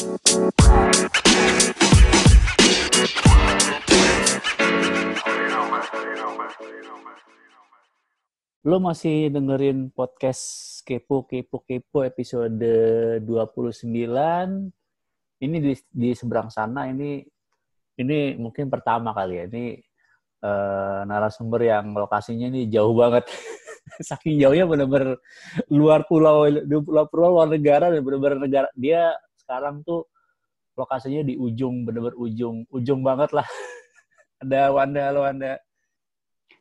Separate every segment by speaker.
Speaker 1: Lo masih dengerin podcast Kepo Kepo Kepo episode 29. Ini di, di seberang sana ini ini mungkin pertama kali ya. Ini uh, narasumber yang lokasinya ini jauh banget. Saking jauhnya benar-benar luar pulau, luar pulau, luar negara dan benar-benar negara. Dia sekarang tuh lokasinya di ujung, benar-benar ujung, ujung banget lah. Ada Wanda, halo Wanda.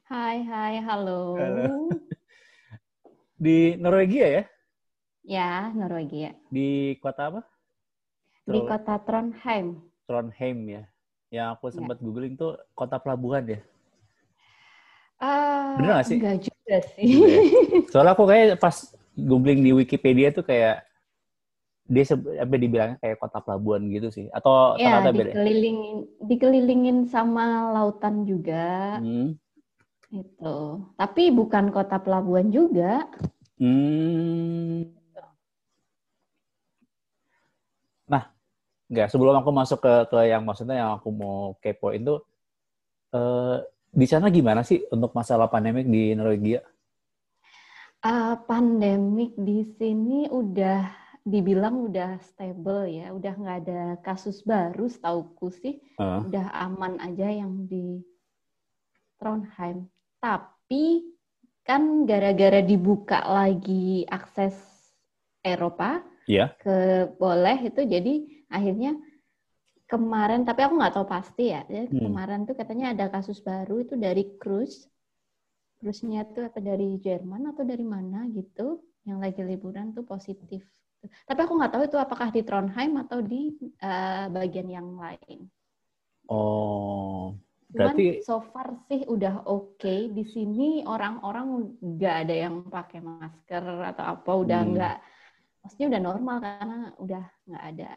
Speaker 2: Hai, hai, halo.
Speaker 1: Halo. Di Norwegia ya?
Speaker 2: Ya, Norwegia.
Speaker 1: Di kota apa?
Speaker 2: Di
Speaker 1: Tro-
Speaker 2: kota Trondheim.
Speaker 1: Trondheim ya. Yang aku sempat googling tuh kota pelabuhan ya.
Speaker 2: Ah,
Speaker 1: Bener nggak sih?
Speaker 2: Enggak juga sih.
Speaker 1: Gitu ya. Soalnya aku kayak pas googling di Wikipedia tuh kayak dia apa dibilangnya kayak kota pelabuhan gitu sih. Atau
Speaker 2: ya,
Speaker 1: ternyata beda.
Speaker 2: dikelilingin, dikelilingin sama lautan juga.
Speaker 1: Hmm.
Speaker 2: Itu. Tapi bukan kota pelabuhan juga.
Speaker 1: Hmm. Nah, enggak sebelum aku masuk ke ke yang maksudnya yang aku mau kepoin tuh eh di sana gimana sih untuk masalah pandemik di Norwegia?
Speaker 2: Ah, pandemik di sini udah dibilang udah stable ya, udah nggak ada kasus baru setauku sih.
Speaker 1: Heeh.
Speaker 2: udah aman aja yang di Trondheim. Tapi kan gara-gara dibuka lagi akses Eropa
Speaker 1: Iya.
Speaker 2: ke boleh itu jadi akhirnya kemarin tapi aku nggak tahu pasti ya. Ya,
Speaker 1: Hmm.
Speaker 2: Kemarin tuh katanya ada kasus baru itu dari cruise. Cruise-nya tuh apa dari Jerman atau dari mana gitu yang lagi liburan tuh positif. Tapi aku nggak tahu itu apakah di Trondheim atau di eh, bagian yang lain.
Speaker 1: Oh,
Speaker 2: Cuman
Speaker 1: berarti
Speaker 2: so far sih udah oke. Di sini orang-orang nggak ada yang pakai masker atau apa, udah
Speaker 1: Hmm.
Speaker 2: nggak, maksudnya udah normal karena udah nggak ada.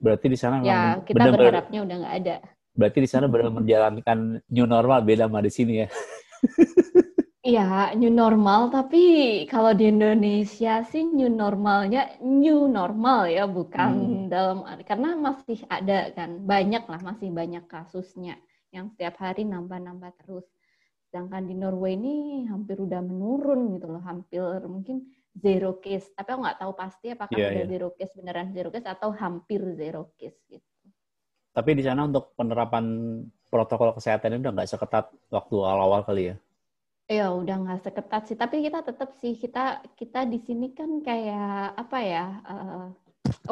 Speaker 1: Berarti di sana
Speaker 2: Ya kita
Speaker 1: benar-benar
Speaker 2: berharapnya udah nggak ada.
Speaker 1: berarti di sana benar menjalankan new normal beda sama di sini ya.
Speaker 2: Iya new normal, tapi kalau di Indonesia sih new normalnya new normal ya, bukan
Speaker 1: Hmm.
Speaker 2: dalam karena masih ada kan banyak lah masih banyak kasusnya yang setiap hari nambah-nambah terus. Sedangkan di Norway ini hampir udah menurun gitu loh, hampir mungkin zero case. Tapi aku nggak tahu pasti apakah
Speaker 1: Iya,
Speaker 2: udah
Speaker 1: iya.
Speaker 2: zero case beneran zero case atau hampir zero case gitu.
Speaker 1: Tapi di sana untuk penerapan protokol kesehatan ini udah nggak seketat waktu awal-awal kali ya.
Speaker 2: Ya udah nggak seketat sih, tapi kita tetap sih kita kita di sini kan kayak apa ya eh,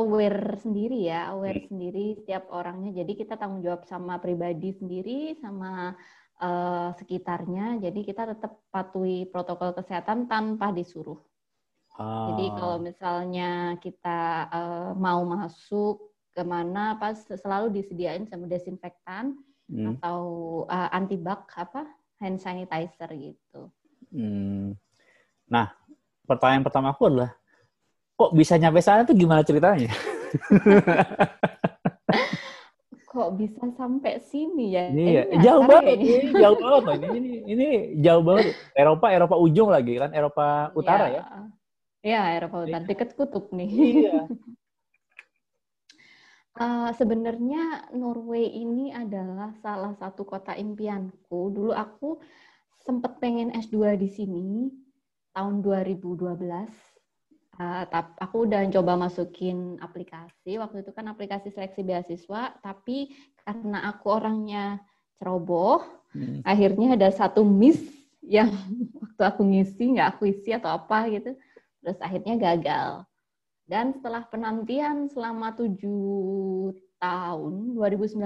Speaker 2: aware sendiri ya, aware
Speaker 1: Hmm.
Speaker 2: sendiri setiap orangnya. Jadi kita tanggung jawab sama pribadi sendiri, sama eh, sekitarnya. Jadi kita tetap patuhi protokol kesehatan tanpa disuruh. Jadi
Speaker 1: Ah,
Speaker 2: kalau misalnya kita eh, mau masuk ke mana, pas selalu disediain sama desinfektan
Speaker 1: hmm,
Speaker 2: atau eh, antibac apa hand sanitizer gitu.
Speaker 1: hmm. Nah, pertanyaan pertama aku adalah kok bisa nyampe sana tuh gimana ceritanya?
Speaker 2: Kok bisa sampai sini ya?
Speaker 1: Iya,
Speaker 2: Ini
Speaker 1: jauh banget.
Speaker 2: kayaknya.
Speaker 1: Ini jauh banget loh. Ini, ini, ini jauh banget. Eropa, Eropa ujung lagi kan, Eropa utara ya.
Speaker 2: Iya, Eropa Utara, deket kutub nih.
Speaker 1: Iya.
Speaker 2: Eh, sebenarnya Norway ini adalah salah satu kota impianku. Dulu aku sempat pengen S2 di sini tahun 2012. Eh, tap- aku udah coba masukin aplikasi. Waktu itu kan aplikasi seleksi beasiswa, tapi karena aku orangnya ceroboh,
Speaker 1: Hmm.
Speaker 2: akhirnya ada satu miss yang waktu aku ngisi nggak aku isi atau apa gitu terus akhirnya gagal dan setelah penantian selama tujuh tahun 2019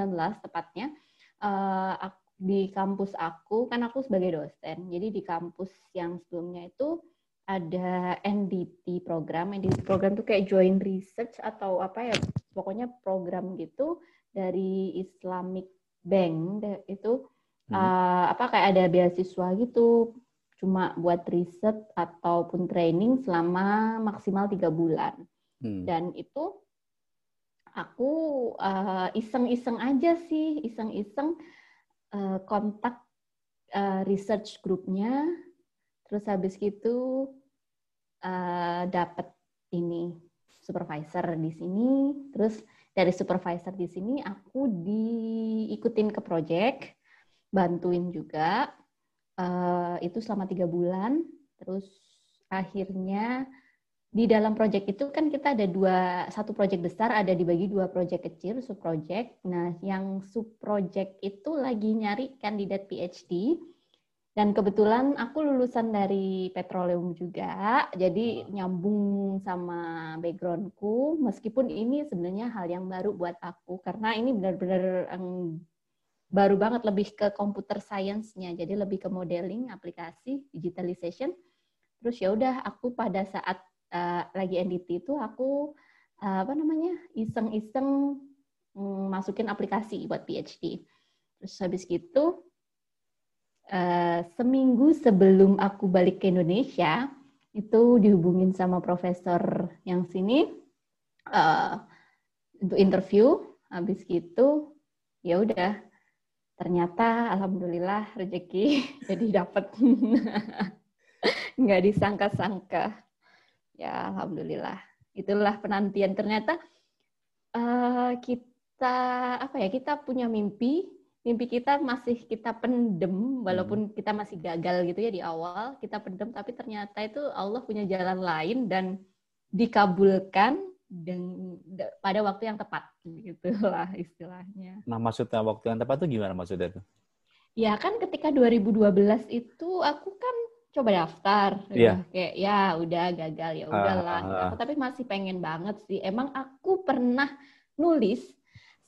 Speaker 2: tepatnya eh, ak- di kampus aku kan aku sebagai dosen jadi di kampus yang sebelumnya itu ada NDT program NDT program itu kayak joint research atau apa ya pokoknya program gitu dari Islamic Bank itu
Speaker 1: Hmm.
Speaker 2: eh, apa kayak ada beasiswa gitu cuma buat riset ataupun training selama maksimal tiga bulan
Speaker 1: Hmm.
Speaker 2: dan itu aku eh, iseng-iseng aja sih iseng-iseng eh, kontak eh, research grupnya terus habis gitu eh, dapet ini supervisor di sini. Terus dari supervisor di sini aku diikutin ke project, bantuin juga. Uh, itu selama tiga bulan. Terus akhirnya di dalam proyek itu kan kita ada dua satu proyek besar ada dibagi dua proyek kecil sub project. Nah, yang sub project itu lagi nyari kandidat PhD dan kebetulan aku lulusan dari petroleum juga, jadi nyambung sama backgroundku. Meskipun ini sebenarnya hal yang baru buat aku karena ini benar-benar baru banget lebih ke computer science-nya, jadi lebih ke modeling, aplikasi, digitalization. Terus ya udah aku pada saat uh, lagi NDT itu aku uh, apa namanya iseng-iseng um, masukin aplikasi buat PhD. Terus habis gitu uh, seminggu sebelum aku balik ke Indonesia itu dihubungin sama profesor yang sini uh, untuk interview. Habis gitu ya udah ternyata alhamdulillah rezeki jadi dapat nggak disangka-sangka. Ya alhamdulillah. Itulah penantian. Ternyata uh, kita apa ya kita punya mimpi. Mimpi kita masih kita pendem walaupun hmm. kita masih gagal gitu ya di awal kita pendem tapi ternyata itu Allah punya jalan lain dan dikabulkan dan pada waktu yang tepat gitulah istilahnya.
Speaker 1: Nah maksudnya waktu yang tepat itu gimana maksudnya itu?
Speaker 2: Ya kan ketika 2012 itu aku kan coba daftar
Speaker 1: yeah.
Speaker 2: kayak ya udah gagal ya udahlah uh, uh, uh. tapi masih pengen banget sih emang aku pernah nulis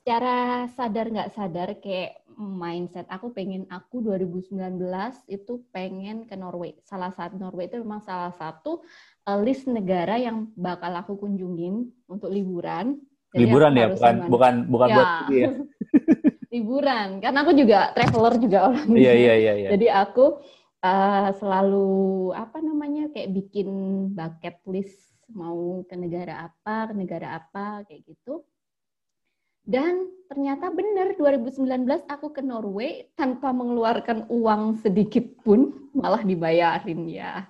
Speaker 2: secara sadar nggak sadar kayak mindset aku pengen aku 2019 itu pengen ke Norway salah satu Norway itu memang salah satu uh, list negara yang bakal aku kunjungin untuk liburan
Speaker 1: Jadi liburan ya bukan bukan bukan ya. buat ya.
Speaker 2: liburan karena aku juga traveler juga orang
Speaker 1: iya, iya iya iya
Speaker 2: jadi aku uh, selalu apa namanya kayak bikin bucket list mau ke negara apa, ke negara apa kayak gitu. Dan ternyata benar 2019 aku ke Norway tanpa mengeluarkan uang sedikit pun malah dibayarin ya.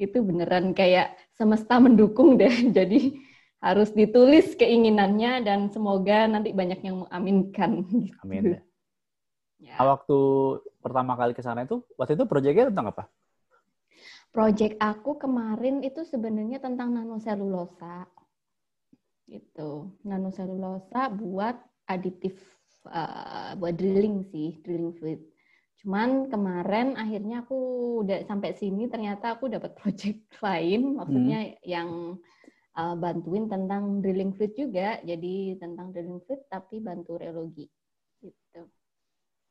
Speaker 2: Itu beneran kayak semesta mendukung deh. Jadi harus ditulis keinginannya dan semoga nanti banyak yang mengaminkan. Gitu.
Speaker 1: Amin. Ya. Waktu pertama kali ke sana itu, waktu itu proyeknya tentang apa?
Speaker 2: Proyek aku kemarin itu sebenarnya tentang nanoselulosa. Itu nanoselulosa buat aditif uh, buat drilling sih, drilling fluid. Cuman kemarin akhirnya aku udah sampai sini ternyata aku dapat proyek lain, maksudnya hmm. yang uh, bantuin tentang drilling fluid juga. Jadi tentang drilling fluid tapi bantu reologi. Gitu.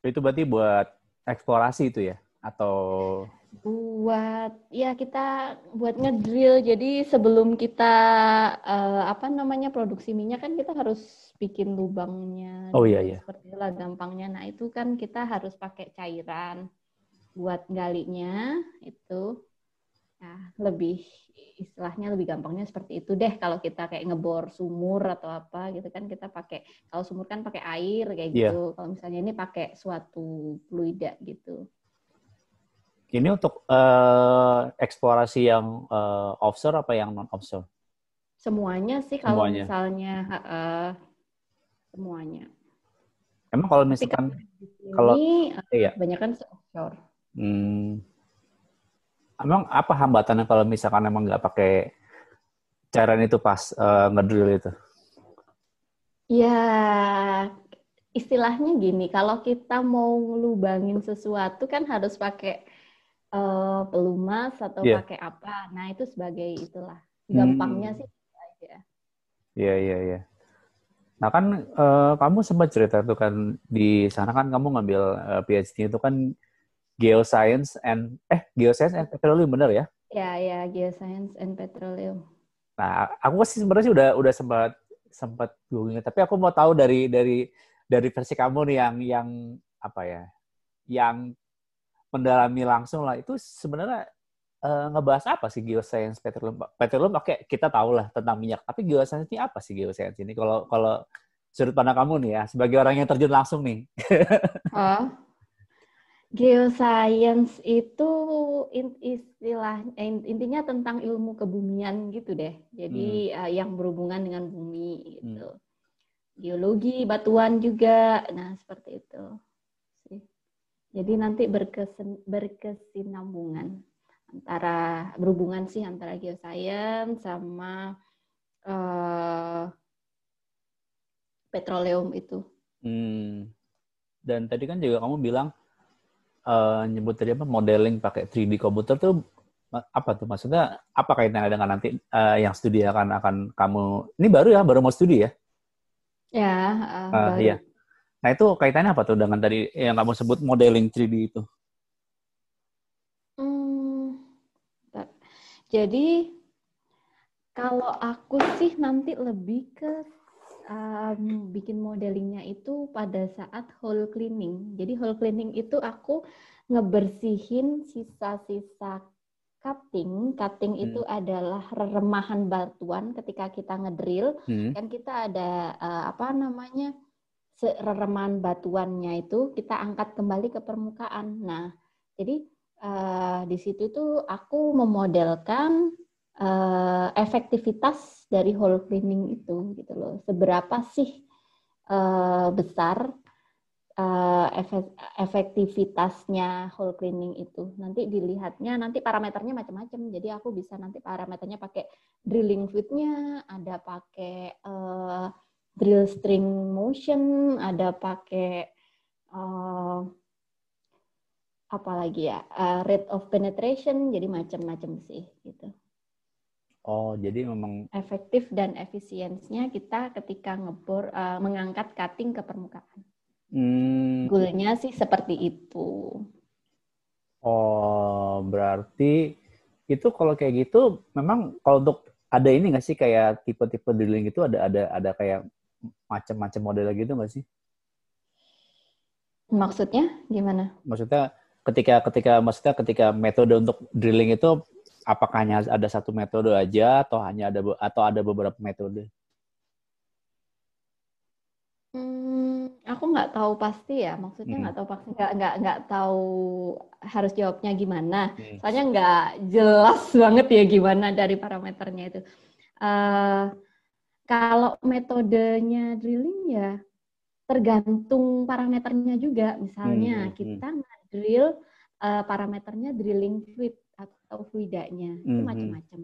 Speaker 1: Itu berarti buat eksplorasi itu ya? Atau
Speaker 2: buat ya kita buat ngedrill jadi sebelum kita uh, apa namanya produksi minyak kan kita harus bikin lubangnya
Speaker 1: oh iya iya
Speaker 2: seperti itulah gampangnya nah itu kan kita harus pakai cairan buat galinya itu Nah, lebih istilahnya lebih gampangnya seperti itu deh kalau kita kayak ngebor sumur atau apa gitu kan kita pakai kalau sumur kan pakai air kayak yeah. gitu. Kalau misalnya ini pakai suatu fluida gitu.
Speaker 1: Ini untuk uh, eksplorasi yang uh, offshore apa yang non offshore?
Speaker 2: Semuanya sih kalau semuanya. misalnya uh, semuanya.
Speaker 1: Emang kalau misalkan kalau
Speaker 2: ini, iya. banyak kan offshore.
Speaker 1: Hmm emang apa hambatannya kalau misalkan emang nggak pakai cairan itu pas uh, ngedrill itu?
Speaker 2: Ya, istilahnya gini, kalau kita mau ngelubangin sesuatu kan harus pakai uh, pelumas atau yeah. pakai apa. Nah, itu sebagai itulah. Gampangnya hmm. sih aja.
Speaker 1: Iya, iya, iya. Nah, kan uh, kamu sempat cerita tuh kan di sana kan kamu ngambil uh, PhD itu kan Geoscience and eh Geoscience and Petroleum bener ya?
Speaker 2: Ya ya Geoscience and Petroleum.
Speaker 1: Nah aku sih sebenarnya udah udah sempat sempat googling tapi aku mau tahu dari dari dari versi kamu nih yang yang apa ya yang mendalami langsung lah. Itu sebenarnya uh, ngebahas apa sih geoscience petroleum? Petroleum oke okay, kita tahu lah tentang minyak tapi geoscience ini apa sih geoscience ini? Kalau kalau sudut pandang kamu nih ya sebagai orang yang terjun langsung nih.
Speaker 2: Oh Geoscience itu istilah intinya tentang ilmu kebumian gitu deh. Jadi hmm. uh, yang berhubungan dengan bumi gitu. Hmm. Geologi, batuan juga. Nah, seperti itu. Jadi nanti berkesen, berkesinambungan antara berhubungan sih antara geoscience sama uh, petroleum itu.
Speaker 1: Hmm. Dan tadi kan juga kamu bilang uh, nyebut tadi apa modeling pakai 3D komputer tuh apa tuh maksudnya apa kaitannya dengan nanti uh, yang studi akan akan kamu ini baru ya baru mau studi ya?
Speaker 2: Ya, uh, uh,
Speaker 1: Iya. Nah itu kaitannya apa tuh dengan tadi yang kamu sebut modeling 3D itu?
Speaker 2: Hmm, jadi kalau aku sih nanti lebih ke um, bikin modelingnya itu pada saat whole cleaning. Jadi whole cleaning itu aku ngebersihin sisa-sisa cutting. Cutting hmm. itu adalah remahan batuan ketika kita ngedrill. Hmm. Kan kita ada uh, apa namanya remahan batuannya itu kita angkat kembali ke permukaan. Nah, jadi uh, di situ tuh aku memodelkan uh, efektivitas dari whole cleaning itu gitu loh. Seberapa sih uh, besar uh, efektivitasnya whole cleaning itu. Nanti dilihatnya nanti parameternya macam-macam. Jadi aku bisa nanti parameternya pakai drilling fluidnya, ada pakai uh, drill string motion, ada pakai uh, apa lagi ya, uh, rate of penetration, jadi macam-macam sih gitu.
Speaker 1: Oh, jadi memang
Speaker 2: efektif dan efisiensinya kita ketika ngebor uh, mengangkat cutting ke permukaan. Hmm. Goalnya sih seperti itu.
Speaker 1: Oh, berarti itu kalau kayak gitu memang kalau untuk ada ini nggak sih kayak tipe-tipe drilling itu ada ada ada kayak macam-macam model gitu nggak sih?
Speaker 2: Maksudnya gimana?
Speaker 1: Maksudnya ketika ketika maksudnya ketika metode untuk drilling itu apakah hanya ada satu metode aja atau hanya ada atau ada beberapa metode?
Speaker 2: Hmm, aku nggak tahu pasti ya, maksudnya nggak hmm. tahu pasti nggak nggak nggak tahu harus jawabnya gimana. Hmm. Soalnya nggak jelas banget ya gimana dari parameternya itu. Uh, kalau metodenya drilling ya tergantung parameternya juga. Misalnya hmm. hmm kita hmm. drill uh, parameternya drilling fluid atau fluidanya itu mm-hmm. macam-macam.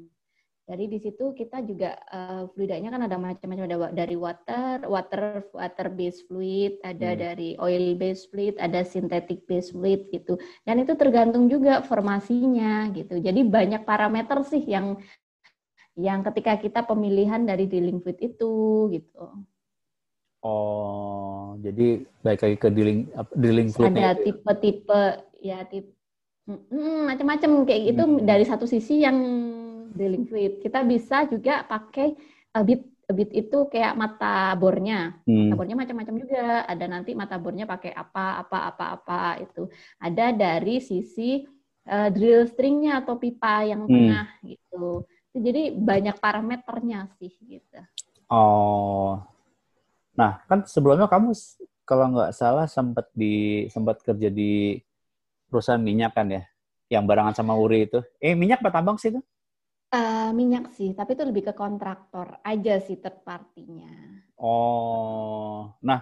Speaker 2: Jadi di situ kita juga uh, fluidanya kan ada macam-macam ada dari water, water water based fluid, ada mm. dari oil based fluid, ada synthetic based fluid gitu. Dan itu tergantung juga formasinya gitu. Jadi banyak parameter sih yang yang ketika kita pemilihan dari drilling fluid itu gitu.
Speaker 1: Oh, jadi baik lagi ke drilling drilling fluid.
Speaker 2: Ada tipe-tipe ya tipe Hmm, macam-macam kayak gitu hmm. dari satu sisi yang drilling fluid. Kita bisa juga pakai a bit bit itu kayak mata bornya. Hmm. Mata bornya macam-macam juga. Ada nanti mata bornya pakai apa apa apa apa itu. Ada dari sisi uh, drill stringnya atau pipa yang hmm. tengah gitu. Jadi banyak parameternya sih gitu.
Speaker 1: Oh. Nah, kan sebelumnya kamu kalau nggak salah sempat di sempat kerja di perusahaan minyak kan ya, yang barengan sama Uri itu. Eh minyak apa tambang sih itu?
Speaker 2: Uh, minyak sih, tapi itu lebih ke kontraktor aja sih third partinya.
Speaker 1: Oh, nah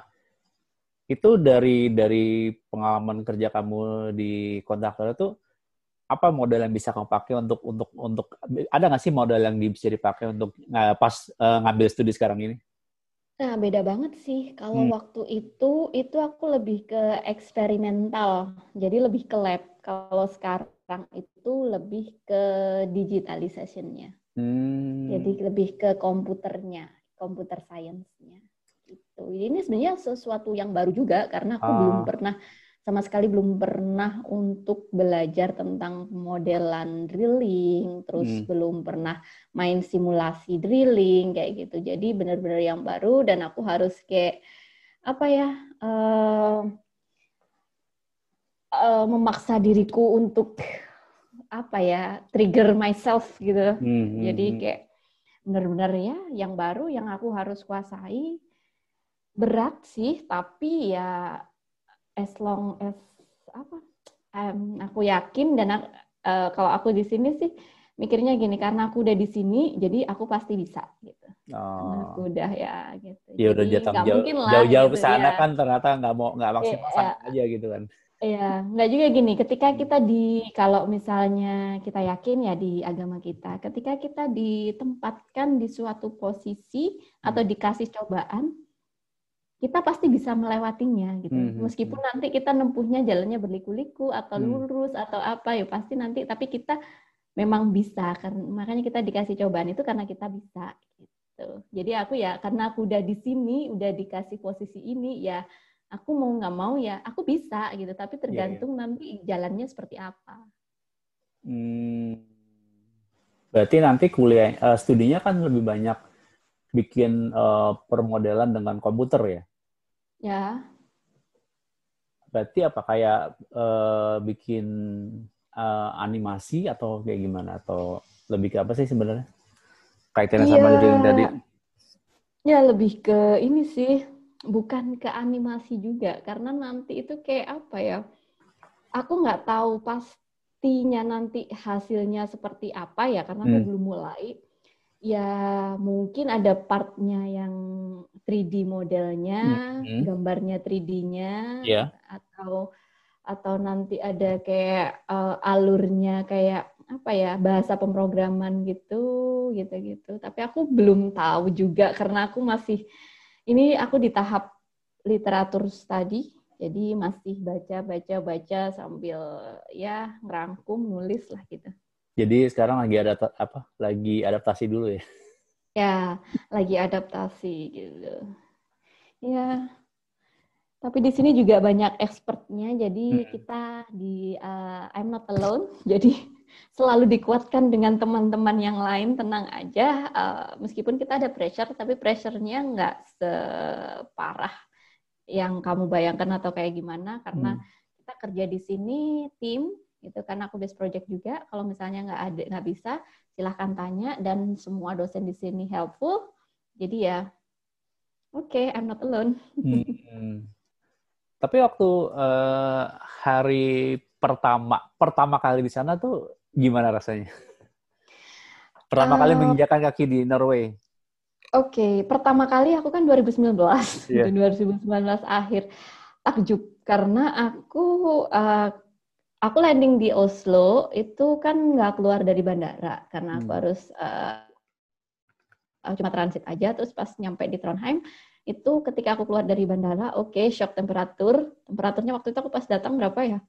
Speaker 1: itu dari dari pengalaman kerja kamu di kontraktor itu apa model yang bisa kamu pakai untuk untuk untuk ada nggak sih model yang bisa dipakai untuk uh, pas uh, ngambil studi sekarang ini?
Speaker 2: Nah, beda banget sih. Kalau hmm. waktu itu, itu aku lebih ke eksperimental. Jadi lebih ke lab. Kalau sekarang itu lebih ke digitalisasinya. Hmm. Jadi lebih ke komputernya, komputer science-nya. Gitu. Ini sebenarnya sesuatu yang baru juga karena aku ah. belum pernah sama sekali belum pernah untuk belajar tentang modelan drilling, terus hmm. belum pernah main simulasi drilling kayak gitu. Jadi benar-benar yang baru dan aku harus kayak apa ya uh, uh, memaksa diriku untuk apa ya trigger myself gitu. Hmm. hmm Jadi hmm. kayak benar-benar ya yang baru yang aku harus kuasai berat sih, tapi ya as long as apa um, aku yakin dan uh, kalau aku di sini sih mikirnya gini karena aku udah di sini jadi aku pasti bisa gitu oh. aku udah ya gitu
Speaker 1: ya udah jatuh jauh jauh-jauh gitu, ke sana ya. kan ternyata nggak mau nggak maksimal ya, aja gitu kan
Speaker 2: Iya, nggak juga gini. Ketika kita di, kalau misalnya kita yakin ya di agama kita, ketika kita ditempatkan di suatu posisi atau hmm. dikasih cobaan, kita pasti bisa melewatinya gitu. Hmm. Meskipun nanti kita nempuhnya jalannya berliku-liku atau hmm. lurus atau apa ya pasti nanti. Tapi kita memang bisa kan makanya kita dikasih cobaan itu karena kita bisa gitu jadi aku ya karena aku udah di sini udah dikasih posisi ini ya aku mau nggak mau ya aku bisa gitu tapi iya, tergantung yeah, yeah. nanti jalannya seperti apa
Speaker 1: hmm, berarti nanti kuliah uh, studinya kan lebih banyak bikin uh, permodelan dengan komputer ya
Speaker 2: ya.
Speaker 1: Berarti apa kayak uh, bikin uh, animasi atau kayak gimana? Atau lebih ke apa sih sebenarnya? Kaitannya yeah. sama dari yang tadi?
Speaker 2: Ya lebih ke ini sih. Bukan ke animasi juga. Karena nanti itu kayak apa ya? Aku nggak tahu pastinya nanti hasilnya seperti apa ya karena hmm. belum mulai ya mungkin ada partnya yang 3D modelnya, hmm. gambarnya 3D-nya, yeah. atau atau nanti ada kayak uh, alurnya kayak apa ya bahasa pemrograman gitu gitu gitu tapi aku belum tahu juga karena aku masih ini aku di tahap literatur study jadi masih baca baca baca sambil ya ngerangkum nulis lah gitu
Speaker 1: jadi sekarang lagi ada apa lagi adaptasi dulu ya
Speaker 2: ya lagi adaptasi gitu ya tapi di sini juga banyak expertnya, jadi hmm. kita di uh, I'm not alone, jadi selalu dikuatkan dengan teman-teman yang lain, tenang aja. Uh, meskipun kita ada pressure, tapi pressure-nya nggak separah yang kamu bayangkan atau kayak gimana, karena hmm. kita kerja di sini tim, gitu karena aku base project juga. Kalau misalnya nggak ada nggak bisa, silahkan tanya dan semua dosen di sini helpful. Jadi ya, oke, okay, I'm not alone. Hmm.
Speaker 1: Tapi waktu uh, hari pertama pertama kali di sana tuh gimana rasanya? Pertama uh, kali menginjakan kaki di Norway.
Speaker 2: Oke, okay. pertama kali aku kan 2019, yeah. 2019 akhir takjub karena aku uh, aku landing di Oslo itu kan nggak keluar dari bandara karena aku hmm. harus uh, cuma transit aja terus pas nyampe di Trondheim itu ketika aku keluar dari bandara, oke, okay, shock temperatur. Temperaturnya waktu itu aku pas datang berapa ya?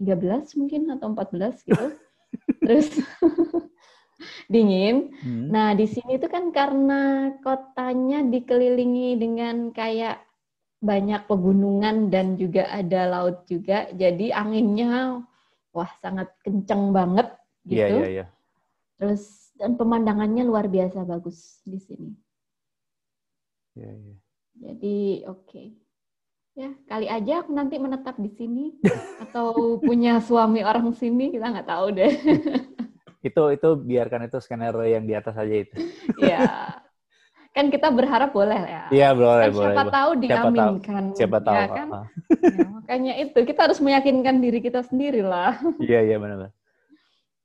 Speaker 2: 13 mungkin atau 14 gitu. Terus dingin. Hmm. Nah, di sini itu kan karena kotanya dikelilingi dengan kayak banyak pegunungan dan juga ada laut juga. Jadi anginnya wah sangat kenceng banget iya, gitu.
Speaker 1: Iya, iya, iya.
Speaker 2: Terus dan pemandangannya luar biasa bagus di sini.
Speaker 1: Iya, iya.
Speaker 2: Jadi oke. Okay. Ya, kali aja aku nanti menetap di sini atau punya suami orang sini, kita nggak tahu deh.
Speaker 1: itu itu biarkan itu skenario yang di atas aja itu.
Speaker 2: Iya. Kan kita berharap boleh ya.
Speaker 1: Iya, boleh,
Speaker 2: kan boleh. Siapa boleh. tahu diaminkan.
Speaker 1: Siapa tahu. Ya,
Speaker 2: kan? ya, makanya itu kita harus meyakinkan diri kita sendiri lah.
Speaker 1: Iya, iya benar-benar.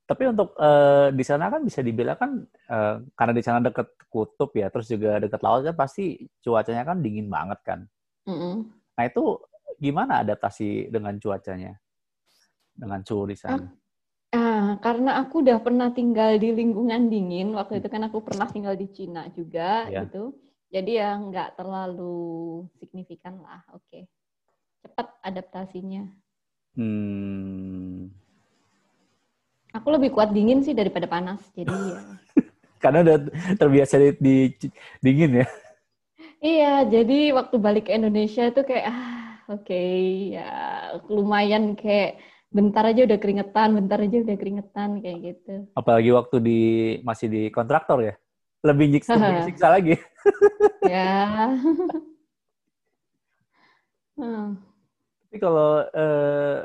Speaker 1: Tapi untuk uh, di sana kan bisa dibilang kan uh, karena di sana dekat kutub ya, terus juga dekat laut kan pasti cuacanya kan dingin banget kan. Mm -hmm. Nah itu gimana adaptasi dengan cuacanya, dengan suhu di sana?
Speaker 2: Ah, karena aku udah pernah tinggal di lingkungan dingin waktu itu kan aku pernah tinggal di Cina juga yeah. gitu. Jadi ya nggak terlalu signifikan lah. Oke, okay. cepat adaptasinya.
Speaker 1: Hmm
Speaker 2: Aku lebih kuat dingin sih daripada panas. Jadi ya.
Speaker 1: Karena udah terbiasa di, di dingin ya.
Speaker 2: Iya, jadi waktu balik ke Indonesia itu kayak ah oke okay, ya lumayan kayak bentar aja udah keringetan, bentar aja udah keringetan kayak gitu.
Speaker 1: Apalagi waktu di masih di kontraktor ya, lebih nyiksa, nyiksa lagi.
Speaker 2: ya.
Speaker 1: hmm. Tapi kalau eh,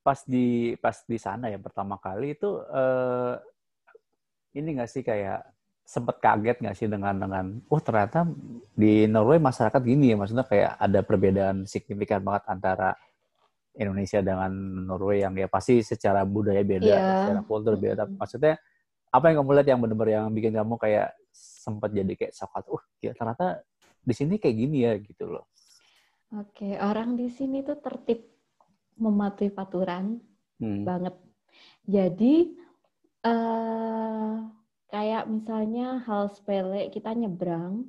Speaker 1: pas di pas di sana yang pertama kali itu uh, ini nggak sih kayak sempet kaget nggak sih dengan dengan oh ternyata di Norway masyarakat gini ya maksudnya kayak ada perbedaan signifikan banget antara Indonesia dengan Norway yang ya pasti secara budaya beda,
Speaker 2: Iya.
Speaker 1: secara kultur beda.
Speaker 2: Mm-mm.
Speaker 1: Maksudnya apa yang kamu lihat yang benar-benar yang bikin kamu kayak sempat jadi kayak shock uh ya ternyata di sini kayak gini ya gitu loh.
Speaker 2: Oke, orang di sini tuh tertib mematuhi peraturan
Speaker 1: Hmm.
Speaker 2: banget. Jadi eh kayak misalnya hal sepele kita nyebrang,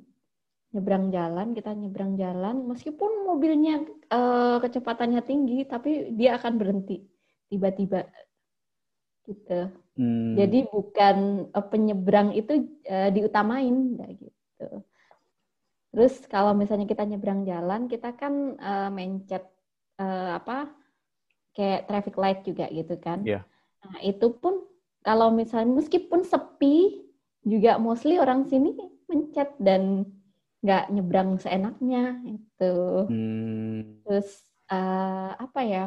Speaker 2: nyebrang jalan, kita nyebrang jalan, meskipun mobilnya eh, kecepatannya tinggi, tapi dia akan berhenti tiba-tiba gitu.
Speaker 1: Hmm.
Speaker 2: Jadi bukan eh, penyeberang itu eh, diutamain, kayak gitu. Terus kalau misalnya kita nyebrang jalan, kita kan eh, mencet eh, apa kayak traffic light juga gitu kan.
Speaker 1: Iya.
Speaker 2: Nah itu pun kalau misalnya meskipun sepi, juga mostly orang sini mencet dan nggak nyebrang seenaknya itu.
Speaker 1: Hmm.
Speaker 2: Terus eh, apa ya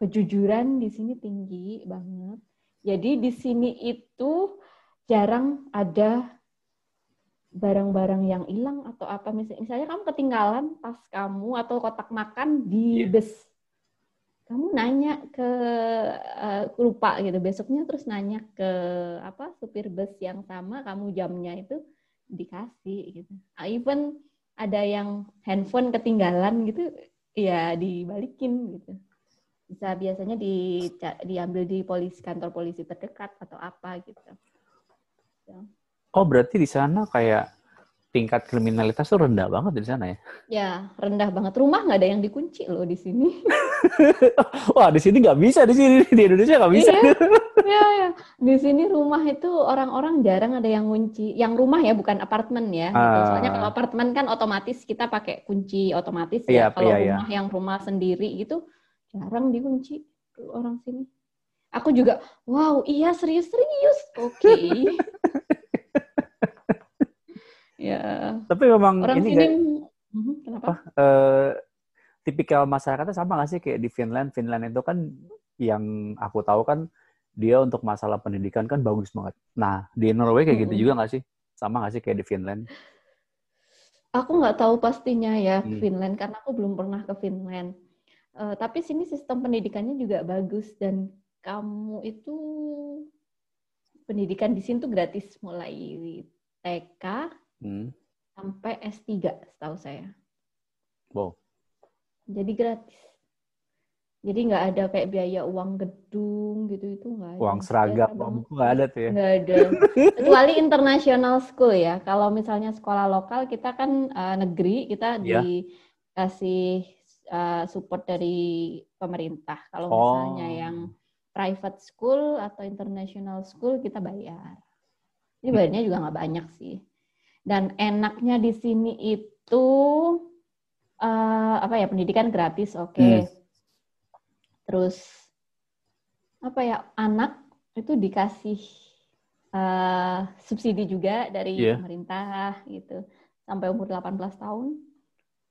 Speaker 2: kejujuran di sini tinggi banget. Jadi di sini itu jarang ada barang-barang yang hilang atau apa misalnya, misalnya kamu ketinggalan tas kamu atau kotak makan di
Speaker 1: Iya.
Speaker 2: bus. Kamu nanya ke eh, lupa gitu besoknya terus nanya ke apa supir bus yang sama kamu jamnya itu dikasih gitu. Ah, Even ada yang handphone ketinggalan gitu ya dibalikin gitu bisa biasanya di, diambil di polisi kantor polisi terdekat atau apa gitu
Speaker 1: Oh berarti di sana kayak tingkat kriminalitas tuh rendah banget di sana ya?
Speaker 2: ya rendah banget rumah nggak ada yang dikunci loh di sini
Speaker 1: Wah di sini nggak bisa di sini di Indonesia nggak bisa.
Speaker 2: Iya. ya ya di sini rumah itu orang-orang jarang ada yang kunci yang rumah ya bukan apartemen ya gitu.
Speaker 1: Ah.
Speaker 2: soalnya kalau apartemen kan otomatis kita pakai kunci otomatis
Speaker 1: Iya,
Speaker 2: ya kalau
Speaker 1: iya, iya.
Speaker 2: rumah yang rumah sendiri gitu jarang dikunci orang sini aku juga wow iya serius serius oke ya
Speaker 1: Tapi memang
Speaker 2: orang
Speaker 1: ini
Speaker 2: sini
Speaker 1: kayak,
Speaker 2: Mhm, kenapa
Speaker 1: eh, tipikal masyarakatnya sama nggak sih kayak di Finland? Finland itu kan yang aku tahu kan dia untuk masalah pendidikan kan bagus banget. Nah di Norway kayak gitu
Speaker 2: Mm-mm.
Speaker 1: juga nggak sih? Sama nggak sih kayak di Finland?
Speaker 2: Aku nggak tahu pastinya ya
Speaker 1: Hmm.
Speaker 2: Finland karena aku belum pernah ke Finland. Eh, tapi sini sistem pendidikannya juga bagus dan kamu itu pendidikan di sini tuh gratis mulai TK
Speaker 1: Hmm.
Speaker 2: sampai S3 setahu saya.
Speaker 1: Wow.
Speaker 2: Jadi gratis. Jadi nggak ada kayak biaya uang gedung gitu itu nggak ada.
Speaker 1: Uang seragam, uang buku nggak ada tuh ya?
Speaker 2: Nggak ada. Kecuali international school ya. Kalau misalnya sekolah lokal kita kan eh, negeri, kita
Speaker 1: Iya.
Speaker 2: dikasih eh, support dari pemerintah. Kalau
Speaker 1: Oh.
Speaker 2: misalnya yang private school atau international school kita bayar. Jadi bayarnya juga nggak banyak sih. Dan enaknya di sini itu eh, apa ya pendidikan gratis, oke.
Speaker 1: Hmm.
Speaker 2: Terus apa ya anak itu dikasih eh, subsidi juga dari
Speaker 1: Iya.
Speaker 2: pemerintah gitu sampai umur 18 tahun.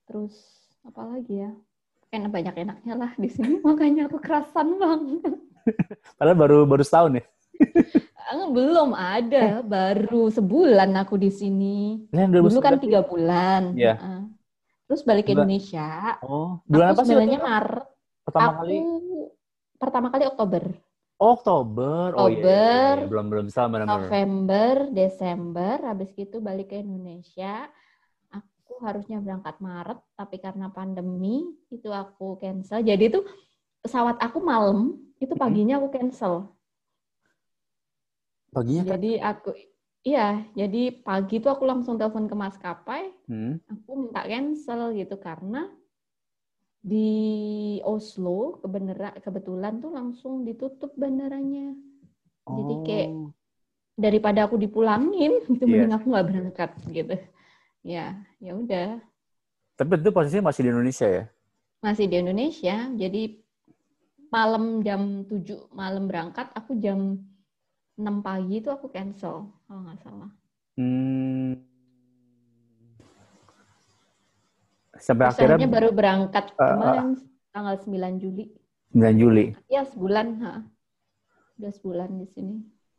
Speaker 2: Terus apa lagi ya? Enak banyak enaknya lah di sini makanya aku kerasan banget.
Speaker 1: Padahal baru baru setahun ya?
Speaker 2: Belum ada, baru sebulan aku di sini.
Speaker 1: Ini yang
Speaker 2: Dulu kan
Speaker 1: 2019.
Speaker 2: tiga bulan.
Speaker 1: Iya.
Speaker 2: Heeh. Terus balik ke
Speaker 1: Bulan-
Speaker 2: Indonesia.
Speaker 1: Oh, bulan
Speaker 2: aku
Speaker 1: apa sih?
Speaker 2: sebenarnya
Speaker 1: itu?
Speaker 2: Maret.
Speaker 1: Pertama
Speaker 2: aku
Speaker 1: kali?
Speaker 2: pertama kali Oktober.
Speaker 1: Oh, Oktober. Oh iya, iya, iya,
Speaker 2: Oktober,
Speaker 1: iya. belum belum sama benar-benar.
Speaker 2: November, Desember, habis gitu balik ke Indonesia. Aku harusnya berangkat Maret, tapi karena pandemi itu aku cancel. Jadi itu pesawat aku malam, itu paginya aku cancel.
Speaker 1: Paginya kan?
Speaker 2: Jadi aku iya, jadi pagi itu aku langsung telepon ke maskapai,
Speaker 1: Hmm.
Speaker 2: aku minta cancel gitu karena di Oslo kebenera- kebetulan tuh langsung ditutup bandaranya. Jadi kayak
Speaker 1: Oh.
Speaker 2: daripada aku dipulangin gitu
Speaker 1: Iya.
Speaker 2: mending aku nggak berangkat gitu ya ya udah
Speaker 1: Tapi itu posisinya masih di Indonesia ya?
Speaker 2: masih di Indonesia jadi malam jam 7 malam berangkat aku jam 6 pagi itu aku cancel kalau nggak salah
Speaker 1: Hmm. Sampai
Speaker 2: Terus
Speaker 1: akhirnya
Speaker 2: baru berangkat
Speaker 1: eh.
Speaker 2: kemarin tanggal 9 Juli
Speaker 1: 9 Juli.
Speaker 2: ya sebulan ha. udah sebulan di sini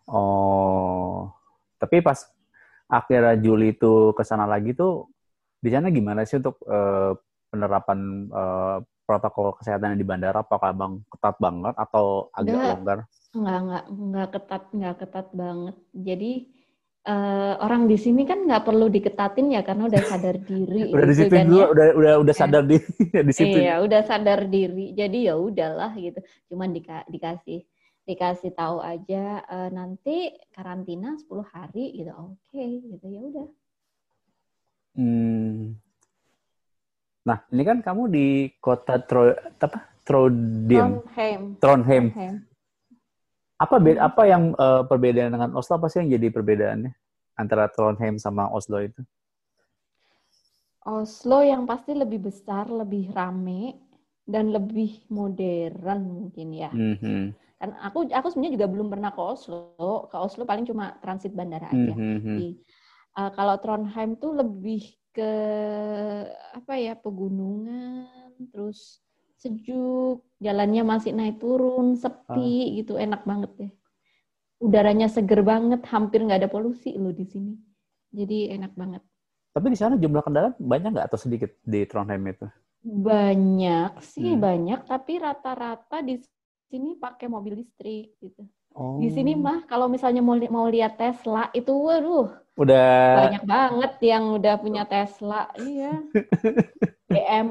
Speaker 1: Oh. Tapi pas akhirnya Juli itu ke sana lagi tuh di sana gimana sih untuk eh, penerapan eh, protokol kesehatan di bandara? Apakah bang ketat banget atau agak
Speaker 2: Enggak.
Speaker 1: longgar?
Speaker 2: Nggak, nggak, nggak ketat, nggak ketat banget. Jadi eh, orang di sini kan nggak perlu diketatin ya karena udah sadar diri.
Speaker 1: Udah
Speaker 2: gitu
Speaker 1: disiplin
Speaker 2: kan
Speaker 1: dulu,
Speaker 2: ya.
Speaker 1: udah udah udah
Speaker 2: Ya.
Speaker 1: sadar diri, disiplin.
Speaker 2: Iya, udah sadar diri. Jadi ya udahlah gitu. Cuman dika- dikasih dikasih tahu aja eh, nanti karantina 10 hari gitu. Oke, gitu ya udah.
Speaker 1: Hmm. Nah, ini kan kamu di kota Tro, apa? Trondheim,
Speaker 2: Trondheim.
Speaker 1: Trondheim.
Speaker 2: Trondheim.
Speaker 1: Apa beda,
Speaker 2: Hmm.
Speaker 1: apa yang eh, perbedaan dengan Oslo? Apa sih yang jadi perbedaannya antara Trondheim sama Oslo itu?
Speaker 2: Oslo yang pasti lebih besar, lebih rame dan lebih modern mungkin ya.
Speaker 1: Mhm.
Speaker 2: Kan aku aku sebenarnya juga belum pernah ke Oslo. Ke Oslo paling cuma transit bandara aja.
Speaker 1: Mhm.
Speaker 2: Di- uh, kalau Trondheim tuh lebih ke apa ya pegunungan, terus sejuk, jalannya masih naik turun, sepi gitu, enak banget deh. Udaranya seger banget, hampir nggak ada polusi loh di sini. Jadi enak banget.
Speaker 1: Tapi di sana jumlah kendaraan banyak nggak atau sedikit di Trondheim itu?
Speaker 2: Banyak sih
Speaker 1: Hmm.
Speaker 2: banyak, tapi rata-rata di sini pakai mobil listrik gitu.
Speaker 1: Oh.
Speaker 2: Di sini mah kalau misalnya mau li- mau lihat Tesla itu waduh
Speaker 1: udah
Speaker 2: banyak banget yang udah punya Tesla. Iya. BM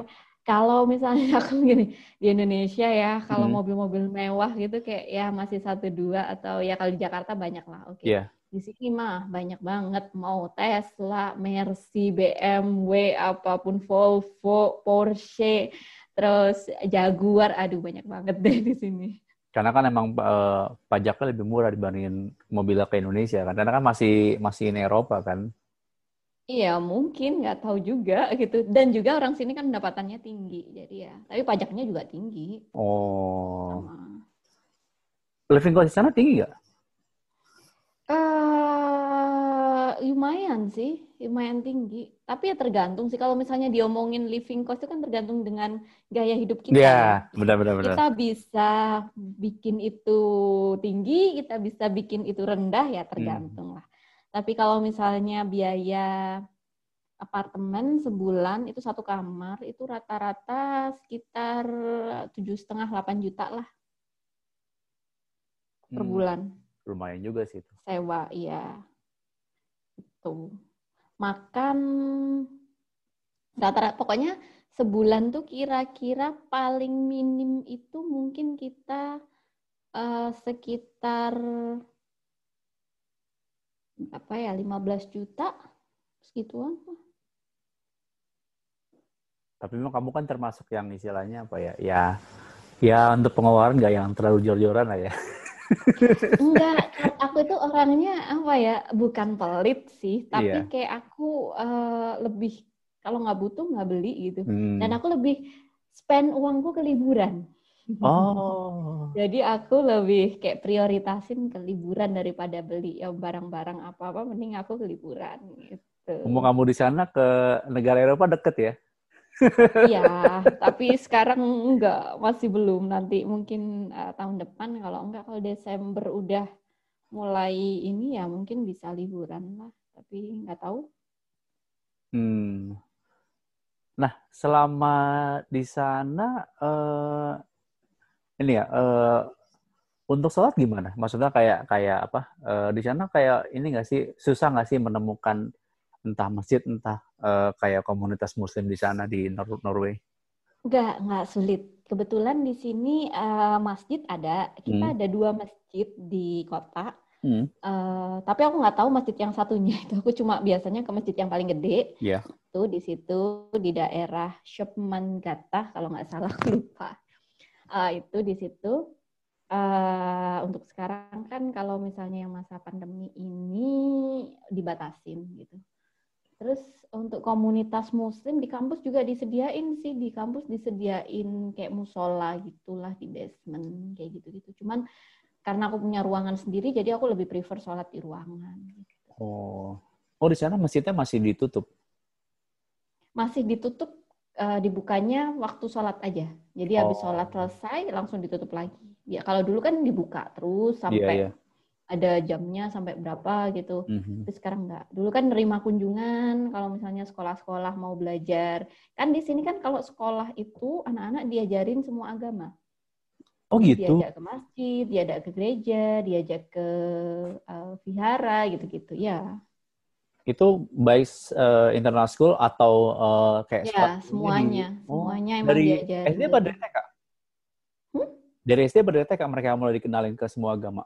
Speaker 2: kalau misalnya aku gini di Indonesia ya, kalau
Speaker 1: Hmm.
Speaker 2: mobil-mobil mewah gitu kayak ya masih satu dua atau ya kalau di Jakarta banyak lah. Oke.
Speaker 1: Iya.
Speaker 2: Di sini mah banyak banget mau Tesla, Mercy, BMW, apa pun Volvo, Porsche, terus Jaguar, aduh banyak banget deh di sini.
Speaker 1: karena kan emang eh, pajaknya lebih murah dibandingin mobilnya ke Indonesia kan. Karena kan masih masih in Eropa kan.
Speaker 2: Iya, mungkin nggak tahu juga gitu. Dan juga orang sini kan pendapatannya tinggi, jadi ya. Tapi pajaknya juga tinggi.
Speaker 1: Oh.
Speaker 2: Sama.
Speaker 1: Living cost di sana tinggi nggak?
Speaker 2: Eh, lumayan sih, lumayan tinggi. Tapi ya tergantung sih. Kalau misalnya diomongin living cost itu kan tergantung dengan gaya hidup kita.
Speaker 1: Iya,
Speaker 2: ya.
Speaker 1: benar benar benar.
Speaker 2: Kita bisa bikin itu tinggi, kita bisa bikin itu rendah ya tergantung lah. Tapi kalau misalnya biaya apartemen sebulan itu satu kamar itu rata-rata sekitar tujuh setengah 8 juta lah per
Speaker 1: Hmm,
Speaker 2: bulan.
Speaker 1: lumayan juga sih itu.
Speaker 2: sewa iya. Itu. Makan rata-rata pokoknya sebulan tuh kira-kira paling minim itu mungkin kita eh, sekitar apa ya 15 juta segituan
Speaker 1: Tapi memang kamu kan termasuk yang istilahnya apa ya? Ya, ya untuk pengeluaran nggak yang terlalu jor-joran lah ya.
Speaker 2: Enggak, aku itu orangnya apa ya, bukan pelit sih, tapi
Speaker 1: Iya.
Speaker 2: kayak aku eh, lebih kalau nggak butuh nggak beli gitu.
Speaker 1: Hmm.
Speaker 2: Dan aku lebih spend uangku ke liburan.
Speaker 1: Oh.
Speaker 2: Jadi aku lebih kayak prioritasin ke liburan daripada beli ya barang-barang apa-apa, mending aku ke liburan gitu.
Speaker 1: Umur kamu di sana ke negara Eropa deket ya?
Speaker 2: Iya, tapi sekarang enggak, masih belum. Nanti mungkin eh, tahun depan kalau enggak kalau Desember udah mulai ini ya mungkin bisa liburan lah. Tapi nggak tahu.
Speaker 1: Hmm. Nah, selama di sana eh ini ya eh untuk sholat gimana? Maksudnya kayak kayak apa? eh, di sana kayak ini nggak sih susah nggak sih menemukan entah masjid entah eh, kayak komunitas Muslim di sana di Nor- Norway?
Speaker 2: Enggak, enggak sulit. Kebetulan di sini eh, masjid ada. Kita
Speaker 1: Hmm.
Speaker 2: ada dua masjid di kota.
Speaker 1: Hmm.
Speaker 2: Eh, tapi aku nggak tahu masjid yang satunya itu. Aku cuma biasanya ke masjid yang paling gede.
Speaker 1: Iya.
Speaker 2: Itu di situ di daerah Shopmangata kalau nggak salah aku lupa. Eh, itu di situ. Eh, untuk sekarang kan kalau misalnya yang masa pandemi ini dibatasin gitu. Terus untuk komunitas muslim di kampus juga disediain sih di kampus disediain kayak musola gitulah di basement kayak gitu-gitu. Cuman karena aku punya ruangan sendiri jadi aku lebih prefer sholat di ruangan. gitu.
Speaker 1: Oh. Oh, di sana masjidnya masih ditutup.
Speaker 2: Masih ditutup eh, dibukanya waktu sholat aja. Jadi habis
Speaker 1: Oh.
Speaker 2: sholat selesai langsung ditutup lagi. Ya kalau dulu kan dibuka terus
Speaker 1: Iya,
Speaker 2: sampai
Speaker 1: iya.
Speaker 2: ada jamnya sampai berapa gitu.
Speaker 1: Mhm.
Speaker 2: Tapi sekarang enggak. Dulu kan nerima kunjungan kalau misalnya sekolah-sekolah mau belajar. Kan di sini kan kalau sekolah itu anak-anak diajarin semua agama.
Speaker 1: Oh gitu.
Speaker 2: Diajak ke masjid, diajak ke gereja, diajak ke uh, vihara gitu-gitu. Ya.
Speaker 1: Itu by uh, internal school atau uh, kayak
Speaker 2: Ya,
Speaker 1: di-
Speaker 2: semuanya.
Speaker 1: Oh,
Speaker 2: Semuanya emang
Speaker 1: dari
Speaker 2: diajarin.
Speaker 1: SD apa dari TK?
Speaker 2: Hmm?
Speaker 1: Dari SD apa dari TK mereka mulai dikenalin ke semua agama?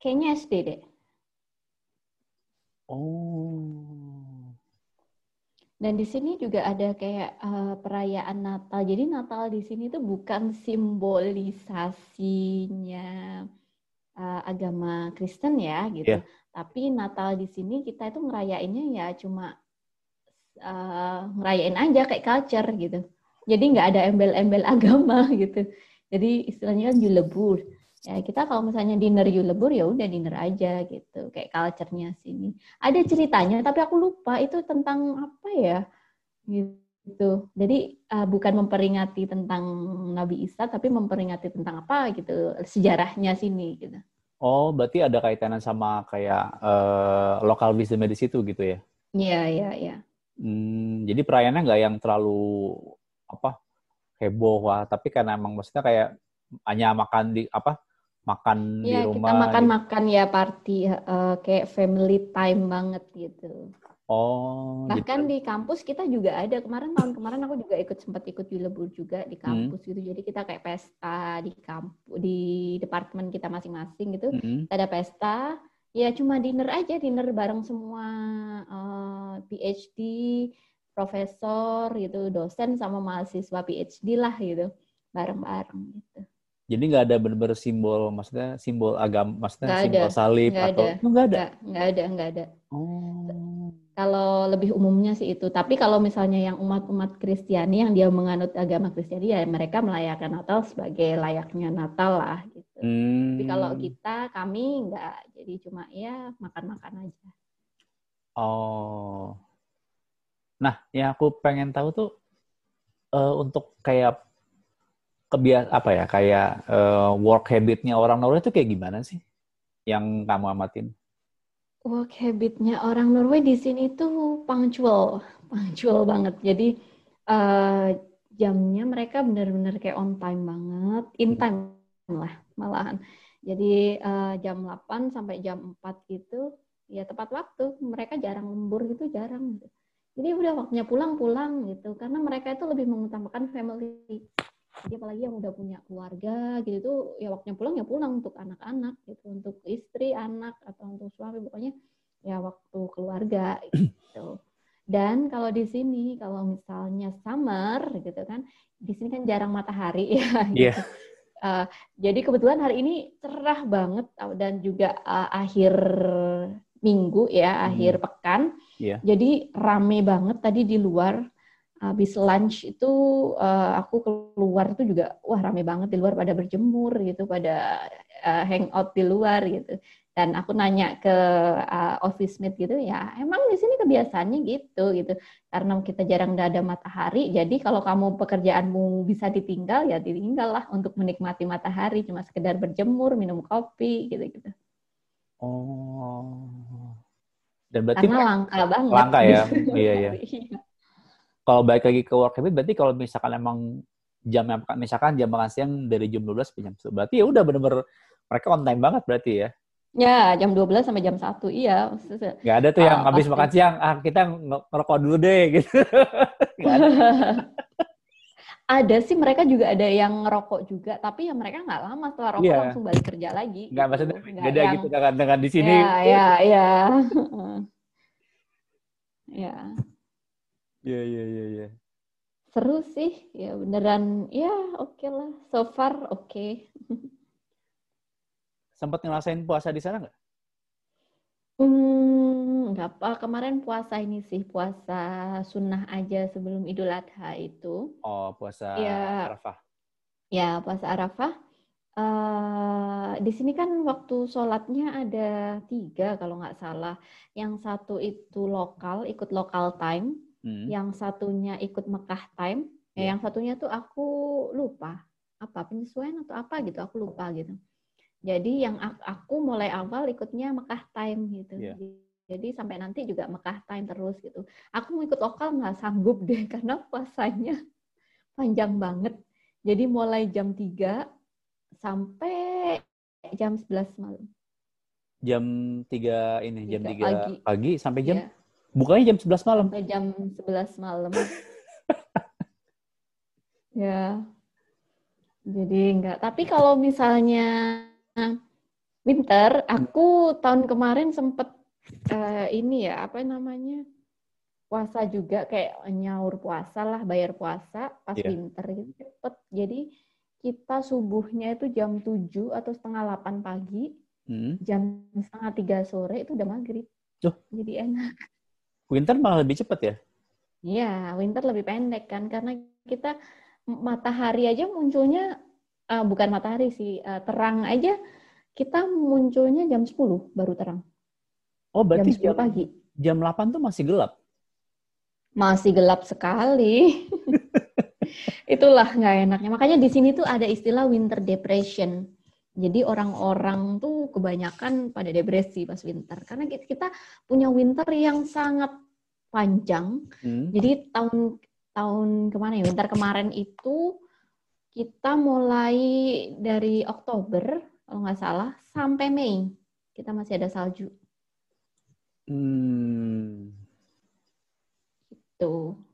Speaker 2: Kayaknya SD deh.
Speaker 1: Oh.
Speaker 2: Dan di sini juga ada kayak eh, perayaan Natal. Jadi Natal di sini tuh bukan simbolisasinya eh, agama Kristen ya gitu.
Speaker 1: Iya.
Speaker 2: Tapi Natal di sini kita itu ngerayainnya ya cuma eh, ngerayain aja kayak culture gitu. Jadi nggak ada embel-embel agama gitu. Jadi istilahnya kan julebur. Ya kita kalau misalnya dinner julebur ya udah dinner aja gitu. Kayak culture-nya sini ada ceritanya tapi aku lupa itu tentang apa ya gitu jadi uh, bukan memperingati tentang Nabi Isa tapi memperingati tentang apa gitu sejarahnya sini gitu
Speaker 1: Oh, berarti ada kaitannya sama kayak eh, lokal wisdom di situ gitu ya?
Speaker 2: iya iya iya
Speaker 1: Hmm, jadi perayaannya nggak yang terlalu apa heboh wah, tapi karena emang maksudnya kayak hanya makan di apa makan di
Speaker 2: Iya, kita
Speaker 1: rumah. gitu.
Speaker 2: makan-makan ya party uh, kayak family time banget gitu.
Speaker 1: Oh,
Speaker 2: Bahkan di kampus kita juga ada kemarin tahun kemarin aku juga ikut sempat ikut Julebur juga di kampus gitu. Jadi kita kayak pesta di kampus di departemen kita masing-masing gitu. Kita ada pesta, ya cuma dinner aja, dinner bareng semua eh, PhD, profesor gitu, dosen sama mahasiswa PhD lah gitu, bareng-bareng gitu.
Speaker 1: Jadi nggak ada bener-bener simbol, maksudnya simbol agama, maksudnya
Speaker 2: Nggak
Speaker 1: simbol
Speaker 2: ada,
Speaker 1: salib
Speaker 2: nggak
Speaker 1: atau
Speaker 2: ada.
Speaker 1: Oh, nggak ada.
Speaker 2: Nggak, ada, nggak ada.
Speaker 1: Oh,
Speaker 2: Kalau lebih umumnya sih itu. Tapi kalau misalnya yang umat-umat Kristiani yang dia menganut agama Kristiani ya mereka merayakan Natal sebagai layaknya Natal lah gitu.
Speaker 1: Hmm.
Speaker 2: Tapi kalau kita kami nggak, jadi cuma ya makan-makan aja.
Speaker 1: Oh. Nah, yang aku pengen tahu tuh eh, untuk kayak kebias apa ya kayak eh, work habitnya orang Norway itu kayak gimana sih yang kamu amatin?
Speaker 2: Work habitnya orang Norway di sini tuh punctual, punctual banget. Jadi eh, jamnya mereka benar-benar kayak on time banget, in time lah malahan. Jadi eh, jam 8 sampai jam 4 gitu, ya tepat waktu. Mereka jarang lembur gitu, jarang. gitu. Jadi udah waktunya pulang-pulang gitu, karena mereka itu lebih mengutamakan family. Jadi apalagi yang udah punya keluarga gitu tuh ya waktunya pulang ya pulang untuk anak-anak gitu, untuk istri, anak atau untuk suami pokoknya ya waktu keluarga gitu. Dan kalau di sini kalau misalnya summer gitu kan, di sini kan jarang matahari ya.
Speaker 1: Iya.
Speaker 2: gitu. Eh, jadi kebetulan hari ini cerah banget uh, dan juga uh, akhir minggu ya,
Speaker 1: Hmm.
Speaker 2: akhir pekan.
Speaker 1: Iya.
Speaker 2: Jadi rame banget tadi di luar. Habis lunch itu uh, aku keluar tuh juga wah rame banget di luar pada berjemur gitu, pada uh, hangout di luar gitu. Dan aku nanya ke uh, office mate gitu ya, emang di sini kebiasaannya gitu gitu. Karena kita jarang ada matahari, jadi kalau kamu pekerjaanmu bisa ditinggal ya ditinggal lah untuk menikmati matahari, cuma sekedar berjemur, minum kopi gitu-gitu.
Speaker 1: Oh. Dan berarti
Speaker 2: Karena langka banget.
Speaker 1: langka ya?
Speaker 2: sini
Speaker 1: Iya, iya. Kalau balik lagi ke work habit berarti kalau misalkan emang jamnya misalkan jam makan siang dari jam 12 sampai jam 1 berarti ya udah bener-bener mereka on time banget berarti ya.
Speaker 2: Ya, jam 12 sampai jam 1. Iya.
Speaker 1: Nggak ada tuh yang
Speaker 2: Ah,
Speaker 1: habis
Speaker 2: pasti.
Speaker 1: makan siang, ah kita nge- ngerokok dulu deh gitu. Ada.
Speaker 2: ada sih mereka juga ada yang ngerokok juga, tapi ya mereka nggak lama setelah rokok
Speaker 1: Iya.
Speaker 2: langsung balik kerja lagi.
Speaker 1: Nggak
Speaker 2: gitu.
Speaker 1: maksudnya
Speaker 2: Nggak
Speaker 1: beda
Speaker 2: yang-
Speaker 1: gitu dengan, dengan di sini.
Speaker 2: Ya, ya, ya. ya.
Speaker 1: Iya, iya, iya, iya.
Speaker 2: Seru sih, ya beneran, ya oke lah. So far oke.
Speaker 1: Sempat ngerasain puasa di sana nggak?
Speaker 2: Hmm, nggak apa. Kemarin puasa ini sih, puasa sunnah aja sebelum Idul Adha itu.
Speaker 1: Oh, puasa
Speaker 2: Iya.
Speaker 1: Arafah.
Speaker 2: Ya, puasa Arafah. Eh, di sini kan waktu sholatnya ada tiga kalau nggak salah. Yang satu itu lokal, ikut lokal time.
Speaker 1: Hmm.
Speaker 2: Yang satunya ikut Mekah time. Ya,
Speaker 1: Iya.
Speaker 2: Yang satunya tuh aku lupa. Apa, penyesuaian atau apa gitu, aku lupa gitu. Jadi yang aku mulai awal ikutnya Mekah Time gitu.
Speaker 1: Yeah.
Speaker 2: Jadi sampai nanti juga Mekah Time terus gitu. Aku mau ikut lokal nggak sanggup deh karena puasanya panjang banget. Jadi mulai jam 3 sampai jam 11 malam.
Speaker 1: Jam 3 ini, jam 3
Speaker 2: pagi.
Speaker 1: pagi sampai jam
Speaker 2: Ya,
Speaker 1: bukanya jam 11 malam.
Speaker 2: sampai jam 11 malam. ya. Jadi enggak. Tapi kalau misalnya winter, aku tahun kemarin sempet eh, ini ya, apa namanya? puasa juga kayak nyaur puasa lah, bayar puasa pas
Speaker 1: Iya.
Speaker 2: winter gitu cepet. Jadi kita subuhnya itu jam 7 atau setengah 8 pagi,
Speaker 1: Hmm.
Speaker 2: jam setengah 3 sore itu udah maghrib.
Speaker 1: Loh.
Speaker 2: Jadi enak.
Speaker 1: Winter malah lebih cepat ya?
Speaker 2: Iya, winter lebih pendek kan karena kita matahari aja munculnya eh, bukan matahari sih, eh, terang aja kita munculnya jam 10 baru terang.
Speaker 1: Oh,
Speaker 2: Jam
Speaker 1: berarti
Speaker 2: 10
Speaker 1: jam,
Speaker 2: pagi.
Speaker 1: jam 8 tuh masih gelap.
Speaker 2: Masih gelap sekali. Itulah nggak enaknya. Makanya di sini tuh ada istilah winter depression. Jadi orang-orang tuh kebanyakan pada depresi pas winter. Karena ki- kita punya winter yang sangat panjang.
Speaker 1: Hmm.
Speaker 2: Jadi tahun tahun ke mana ya? Winter kemarin itu kita mulai dari Oktober kalau nggak salah sampai Mei kita masih ada salju.
Speaker 1: Hmm.
Speaker 2: Tuh.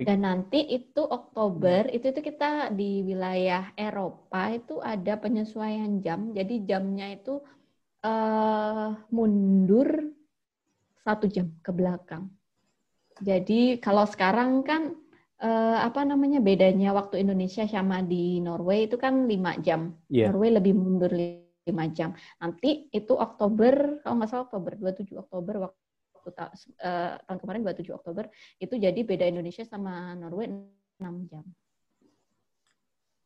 Speaker 2: Dan nanti itu Oktober itu itu kita di wilayah Eropa itu ada penyesuaian jam. Jadi jamnya itu eh mundur satu jam ke belakang. Jadi kalau sekarang kan eh, apa namanya bedanya waktu Indonesia sama di Norway itu kan lima jam.
Speaker 1: Iya.
Speaker 2: Norway lebih mundur lima jam. Nanti itu Oktober, kalau nggak salah Oktober, 27 Oktober waktu ta- eh, tahun kemarin 27 Oktober itu jadi beda Indonesia sama Norway 6 jam.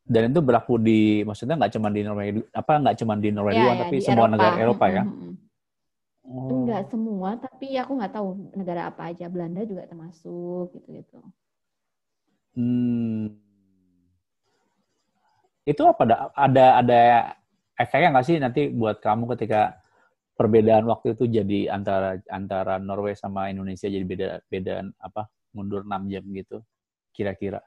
Speaker 1: Dan itu berlaku di, maksudnya nggak cuma di Norway, apa nggak cuma di Norway
Speaker 2: Ya,
Speaker 1: doang,
Speaker 2: ya,
Speaker 1: tapi
Speaker 2: di
Speaker 1: semua negara Eropa ya?
Speaker 2: Mm, mm, mm.
Speaker 1: Oh.
Speaker 2: Enggak semua, tapi aku nggak tahu negara apa aja. Belanda juga termasuk gitu-gitu.
Speaker 1: Hmm. Itu apa ada ada ada efeknya nggak sih nanti buat kamu ketika perbedaan waktu itu jadi antara antara Norway sama Indonesia jadi beda bedaan apa mundur 6 jam gitu kira-kira.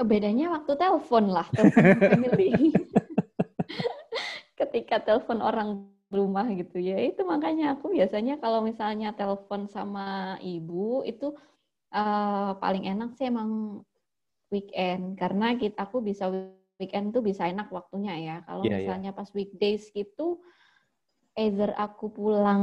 Speaker 2: Bedanya waktu telepon lah, telepon family. Ketika telepon orang rumah gitu ya, itu makanya aku biasanya kalau misalnya telepon sama ibu itu eh, paling enak sih emang weekend karena kita aku bisa weekend tuh bisa enak waktunya ya. Kalau
Speaker 1: Iya, iya.
Speaker 2: misalnya pas weekdays gitu either aku pulang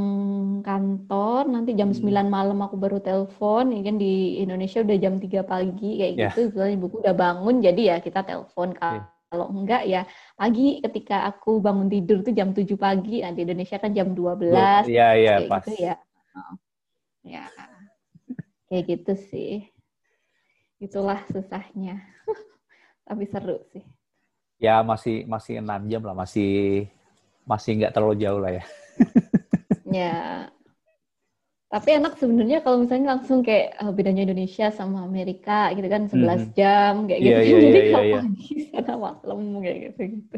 Speaker 2: kantor nanti jam
Speaker 1: Hmm.
Speaker 2: 9 malam aku baru telepon, ya kan di Indonesia udah jam 3 pagi kayak
Speaker 1: Ya.
Speaker 2: gitu. Misalnya ibuku udah bangun jadi ya kita telepon
Speaker 1: Iya.
Speaker 2: kalau enggak ya pagi ketika aku bangun tidur tuh jam 7 pagi, nah di Indonesia kan jam 12
Speaker 1: Iya iya
Speaker 2: kayak
Speaker 1: pas.
Speaker 2: gitu ya. Oh. Ya. Kayak gitu sih. Itulah susahnya. Tapi seru sih.
Speaker 1: Ya masih masih 6 jam lah, masih masih nggak terlalu jauh lah ya.
Speaker 2: Ya. Tapi enak sebenarnya kalau misalnya langsung kayak eh, bedanya Indonesia sama Amerika gitu kan 11 jam kayak.
Speaker 1: Iya,
Speaker 2: gitu.
Speaker 1: iya,
Speaker 2: Jadi
Speaker 1: iya,
Speaker 2: kalau
Speaker 1: iya.
Speaker 2: pagi sana malam kayak gitu gitu.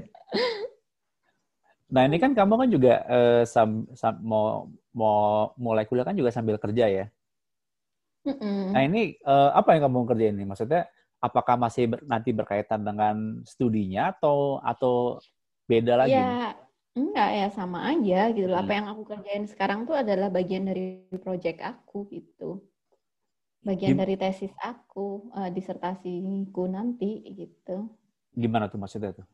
Speaker 1: Nah ini kan kamu kan juga eh, sam- sam- mau mau mulai kuliah kan juga sambil kerja ya.
Speaker 2: Mm-mm.
Speaker 1: Nah ini eh, apa yang kamu kerjain nih? Maksudnya apakah masih ber- nanti berkaitan dengan studinya atau atau beda lagi?
Speaker 2: Ya, enggak ya sama aja gitu loh. Apa
Speaker 1: Hmm.
Speaker 2: yang aku kerjain sekarang tuh adalah bagian dari project aku gitu. Bagian
Speaker 1: Gim-
Speaker 2: dari tesis aku, eh, disertasiku nanti gitu.
Speaker 1: Gimana tuh maksudnya tuh?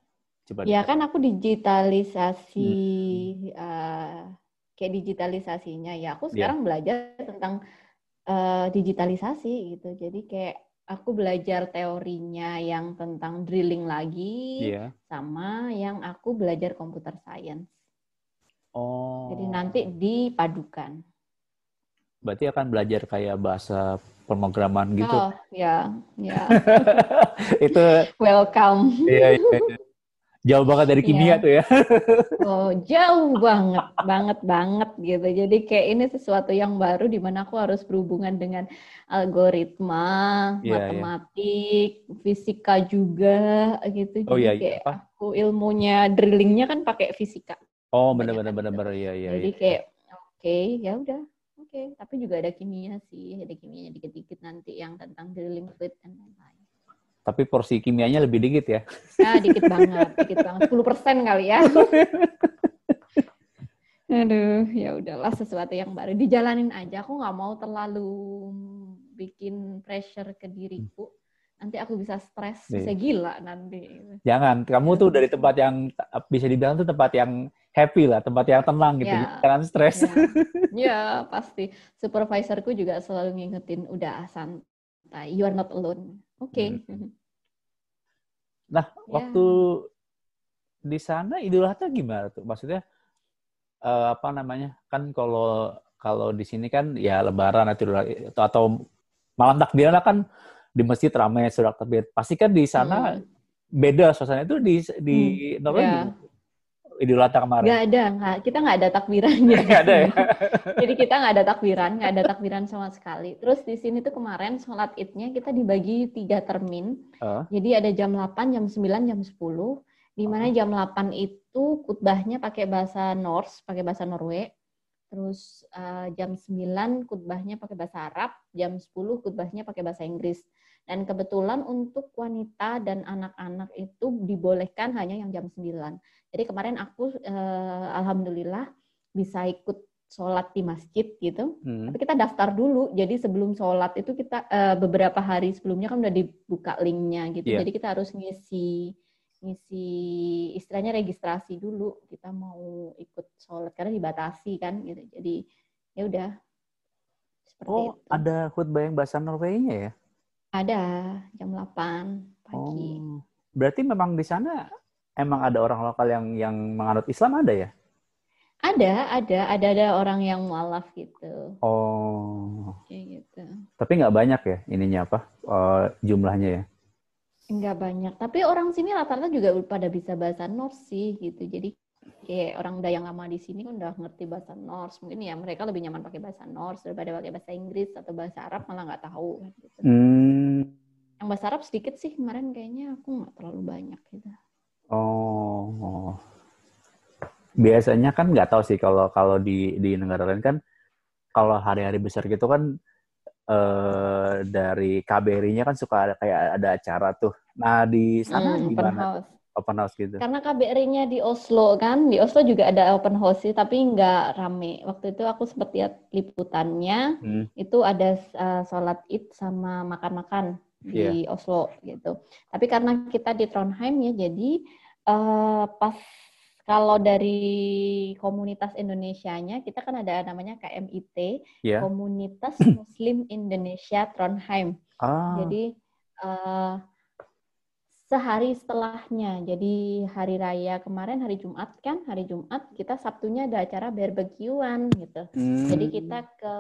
Speaker 1: Coba
Speaker 2: Ya kan aku digitalisasi,
Speaker 1: Hmm.
Speaker 2: eh, kayak digitalisasinya. Ya aku
Speaker 1: Iya.
Speaker 2: sekarang belajar tentang eh, digitalisasi gitu. Jadi kayak aku belajar teorinya yang tentang drilling lagi,
Speaker 1: Iya.
Speaker 2: sama yang aku belajar computer science.
Speaker 1: Oh.
Speaker 2: Jadi nanti dipadukan.
Speaker 1: Berarti akan belajar kayak bahasa pemrograman gitu.
Speaker 2: Oh, ya, ya.
Speaker 1: itu
Speaker 2: Welcome.
Speaker 1: iya, iya, iya. Jauh banget dari kimia
Speaker 2: Iya.
Speaker 1: tuh ya.
Speaker 2: Oh, jauh banget, banget, banget gitu. Jadi kayak ini sesuatu yang baru di mana aku harus berhubungan dengan algoritma,
Speaker 1: Iya, iya.
Speaker 2: matematik, fisika juga gitu.
Speaker 1: Oh, iya, iya.
Speaker 2: kayak
Speaker 1: Apa?
Speaker 2: aku ilmunya drillingnya kan pakai fisika.
Speaker 1: Oh,
Speaker 2: Banyak
Speaker 1: bener-bener
Speaker 2: kan
Speaker 1: bener-bener iya iya.
Speaker 2: Jadi
Speaker 1: iya.
Speaker 2: kayak oke, ya udah. Oke, tapi juga ada kimia sih, ada kimianya dikit-dikit nanti yang tentang drilling fluid dan lain-lain.
Speaker 1: Tapi porsi kimianya lebih dikit ya.
Speaker 2: Ya, dikit banget, dikit banget. 10% kali ya. Aduh, ya udahlah sesuatu yang baru. Dijalanin aja. Aku nggak mau terlalu bikin pressure ke diriku. Nanti aku bisa stres,
Speaker 1: Iya.
Speaker 2: bisa gila nanti.
Speaker 1: Jangan, kamu tuh dari tempat yang bisa dibilang tuh tempat yang happy lah, tempat yang tenang gitu.
Speaker 2: Ya.
Speaker 1: Jangan stres.
Speaker 2: Ya, ya, pasti. Supervisorku juga selalu ngingetin, udah santai, you are not alone. Oke.
Speaker 1: Nah,
Speaker 2: Ya.
Speaker 1: waktu di sana Idul Adha gimana tuh? Maksudnya eh, apa namanya? Kan kalau kalau di sini kan ya Lebaran atau atau, malam takbiran kan di masjid ramai surat takbir. Pasti kan di sana
Speaker 2: Hmm.
Speaker 1: beda suasana itu di di Norway
Speaker 2: ya.
Speaker 1: gimana? Idul Adha kemarin.
Speaker 2: Nggak ada, nggak, kita nggak ada takbirannya.
Speaker 1: Nggak ada ya?
Speaker 2: Jadi kita nggak ada takbiran, nggak ada takbiran sama sekali. Terus di sini tuh kemarin sholat idnya kita dibagi tiga termin.
Speaker 1: Oh.
Speaker 2: Jadi ada jam 8, jam 9, jam 10. Di mana jam 8 itu khutbahnya pakai bahasa Norse, pakai bahasa Norway. Terus eh, jam 9 khutbahnya pakai bahasa Arab, jam 10 khutbahnya pakai bahasa Inggris. Dan kebetulan untuk wanita dan anak-anak itu dibolehkan hanya yang jam 9. Jadi kemarin aku eh, alhamdulillah bisa ikut sholat di masjid gitu.
Speaker 1: Hmm.
Speaker 2: Tapi kita daftar dulu. Jadi sebelum sholat itu kita eh, beberapa hari sebelumnya kan udah dibuka linknya gitu.
Speaker 1: Iya.
Speaker 2: Jadi kita harus ngisi ngisi istilahnya registrasi dulu kita mau ikut sholat karena dibatasi kan gitu. Jadi ya udah seperti
Speaker 1: Oh,
Speaker 2: itu.
Speaker 1: ada khutbah yang bahasa Norweginya ya?
Speaker 2: Ada jam 8 pagi.
Speaker 1: Oh. Berarti memang di sana emang ada orang lokal yang yang menganut Islam ada ya?
Speaker 2: Ada, ada, ada ada orang yang mualaf gitu.
Speaker 1: Oh.
Speaker 2: Kayak gitu.
Speaker 1: Tapi nggak banyak ya ininya apa eh, jumlahnya ya?
Speaker 2: Enggak banyak, tapi orang sini rata-rata juga pada bisa bahasa Norse sih gitu. Jadi kayak orang udah yang lama di sini kan udah ngerti bahasa Norse. Mungkin ya mereka lebih nyaman pakai bahasa Norse daripada pakai bahasa Inggris atau bahasa Arab malah nggak tahu gitu.
Speaker 1: Hmm.
Speaker 2: Yang bahasa Arab sedikit sih kemarin kayaknya aku nggak terlalu banyak gitu.
Speaker 1: Oh. Biasanya kan nggak tahu sih kalau kalau di di negara lain kan kalau hari-hari besar gitu kan eh dari KBRI-nya kan suka ada kayak ada acara tuh. Nah, di sana
Speaker 2: Hmm,
Speaker 1: gimana? Open house gitu.
Speaker 2: Karena KBRI-nya di Oslo kan, di Oslo juga ada open house sih, tapi nggak rame. Waktu itu aku sempat lihat liputannya,
Speaker 1: Hmm.
Speaker 2: itu ada uh, sholat id sama makan-makan di Oslo gitu. Tapi karena kita di Trondheim ya, jadi uh, pas kalau dari komunitas Indonesianya, kita kan ada namanya KMIT,
Speaker 1: Ya.
Speaker 2: Komunitas Muslim Indonesia Trondheim.
Speaker 1: Ah.
Speaker 2: Jadi uh, sehari setelahnya, jadi hari raya kemarin hari Jumat kan, hari Jumat kita Sabtunya ada acara barbekyuan gitu.
Speaker 1: Hmm.
Speaker 2: Jadi kita ke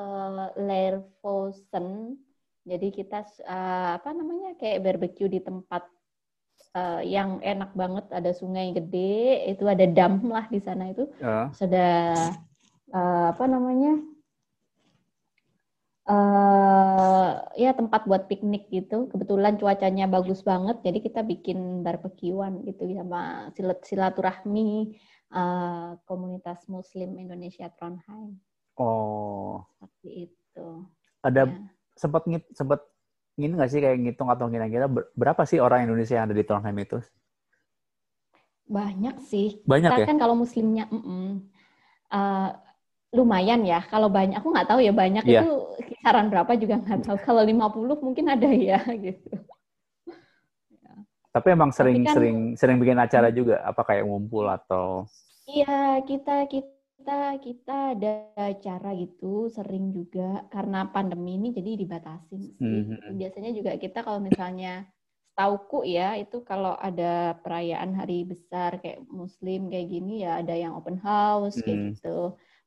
Speaker 2: Lervosen, jadi kita uh, apa namanya kayak barbecue di tempat uh, yang enak banget, ada sungai gede, itu ada dam lah di sana itu,
Speaker 1: Ah.
Speaker 2: Terus ada uh, apa namanya eh ya tempat buat piknik gitu. Kebetulan cuacanya bagus banget, jadi kita bikin barbekyuan gitu sama silat silaturahmi eh, komunitas Muslim Indonesia Trondheim
Speaker 1: Oh.
Speaker 2: seperti itu.
Speaker 1: Ada
Speaker 2: Ya.
Speaker 1: sempat ngit sempat ini nggak sih kayak ngitung atau kira-kira ber- berapa sih orang Indonesia yang ada di Trondheim itu?
Speaker 2: Banyak sih.
Speaker 1: Banyak
Speaker 2: Kita
Speaker 1: ya?
Speaker 2: kan kalau Muslimnya mm-mm, eh, lumayan ya. Kalau banyak, aku nggak tahu ya banyak
Speaker 1: Iya.
Speaker 2: itu kisaran berapa juga nggak tahu. Kalau 50 mungkin ada ya gitu.
Speaker 1: Tapi emang
Speaker 2: Tapi
Speaker 1: sering
Speaker 2: kan-
Speaker 1: sering sering bikin acara juga apa kayak ngumpul atau
Speaker 2: Iya, kita kita kita ada acara gitu sering juga karena pandemi ini jadi dibatasin sih.
Speaker 1: Mhm.
Speaker 2: Biasanya juga kita kalau misalnya setauku ya itu kalau ada perayaan hari besar kayak muslim kayak gini ya ada yang open house kayak
Speaker 1: Hmm.
Speaker 2: gitu.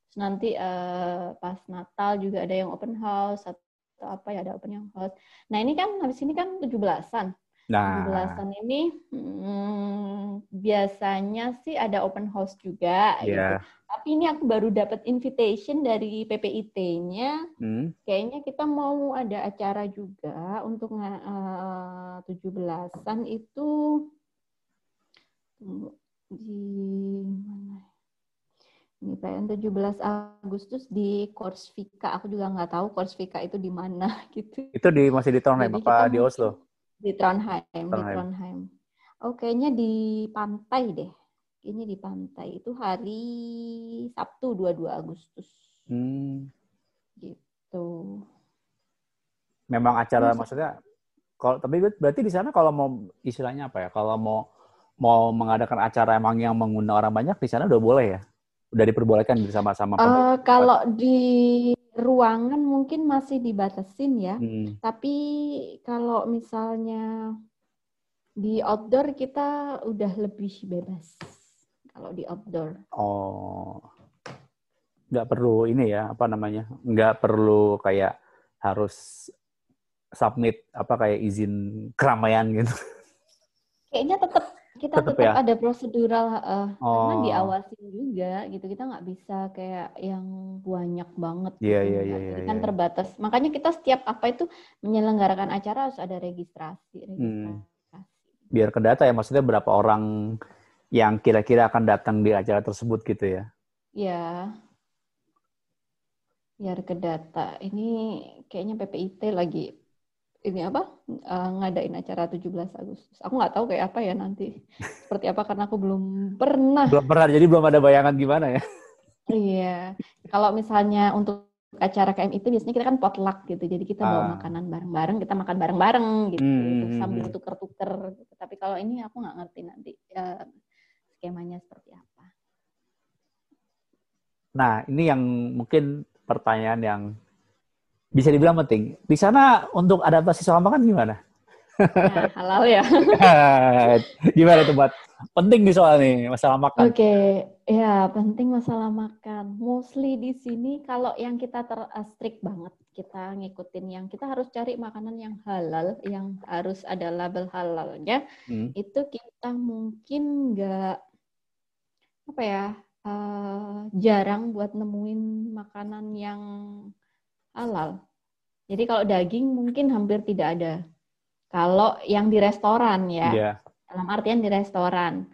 Speaker 2: Terus nanti eh, pas Natal juga ada yang open house atau apa ya ada open house. Nah, ini kan habis ini kan 17-an.
Speaker 1: Nah,
Speaker 2: 17-an ini hmm, biasanya sih ada open house juga gitu.
Speaker 1: ya.
Speaker 2: Tapi ini aku baru dapat invitation dari PPIT-nya.
Speaker 1: Hmm.
Speaker 2: Kayaknya kita mau ada acara juga untuk eh, 17-an itu di mana? Ini PN 17 Agustus di Korsvika. Aku juga nggak tahu Korsvika itu di mana gitu.
Speaker 1: Itu di masih di Trondheim
Speaker 2: Jadi
Speaker 1: apa di Oslo?
Speaker 2: Di Trondheim, di
Speaker 1: Trondheim.
Speaker 2: Trondheim. Oh, kayaknya di pantai deh. Kayaknya di pantai. Itu hari Sabtu 22 Agustus.
Speaker 1: Hmm.
Speaker 2: Gitu.
Speaker 1: Memang acara
Speaker 2: Masa-
Speaker 1: maksudnya kalau tapi ber- berarti di sana kalau mau istilahnya apa ya? Kalau mau mau mengadakan acara emang yang mengundang orang banyak di sana udah boleh ya? Udah diperbolehkan bersama-sama pemerintah.
Speaker 2: kalau di ruangan mungkin masih dibatasin ya.
Speaker 1: Hmm.
Speaker 2: Tapi kalau misalnya di outdoor kita udah lebih bebas. Kalau di outdoor.
Speaker 1: Oh. Nggak perlu ini ya, apa namanya? Nggak perlu kayak harus submit apa kayak izin keramaian gitu.
Speaker 2: Kayaknya tetap kita
Speaker 1: Tetep
Speaker 2: tetap
Speaker 1: ya?
Speaker 2: ada prosedural karena
Speaker 1: Oh.
Speaker 2: diawasin juga gitu. Kita nggak bisa kayak yang banyak banget.
Speaker 1: Iya,
Speaker 2: gitu,
Speaker 1: iya,
Speaker 2: Jadi
Speaker 1: iya,
Speaker 2: kan
Speaker 1: iya.
Speaker 2: terbatas. Makanya kita setiap apa itu menyelenggarakan acara harus ada registrasi,
Speaker 1: Hmm.
Speaker 2: registrasi.
Speaker 1: Biar ke data ya, maksudnya berapa orang yang kira-kira akan datang di acara tersebut gitu ya.
Speaker 2: Ya, biar ke data. Ini kayaknya PPIT lagi ini apa eh, ngadain acara 17 Agustus. Aku nggak tahu kayak apa ya nanti. Seperti apa karena aku belum pernah.
Speaker 1: Belum pernah, jadi belum ada bayangan gimana ya.
Speaker 2: Iya. Kalau misalnya untuk acara KM itu biasanya kita kan potluck gitu. Jadi kita bawa
Speaker 1: Ah.
Speaker 2: makanan bareng-bareng, kita makan bareng-bareng gitu
Speaker 1: Hmm, hmm, hmm,
Speaker 2: sambil
Speaker 1: hmm.
Speaker 2: tuker-tuker gitu. Tapi kalau ini aku nggak ngerti nanti eh, skemanya seperti apa.
Speaker 1: Nah, ini yang mungkin pertanyaan yang bisa dibilang penting. Di sana untuk adaptasi soal makan gimana?
Speaker 2: Nah, halal ya.
Speaker 1: gimana tuh buat penting nih soal nih masalah makan.
Speaker 2: Oke, ya penting masalah makan. Mostly di sini kalau yang kita ter uh, strict banget, kita ngikutin yang kita harus cari makanan yang halal, yang harus ada label halalnya.
Speaker 1: Hmm.
Speaker 2: Itu kita mungkin nggak apa ya, uh, jarang buat nemuin makanan yang halal. Jadi kalau daging mungkin hampir tidak ada. Kalau yang di restoran ya
Speaker 1: Iya.
Speaker 2: dalam artian di restoran.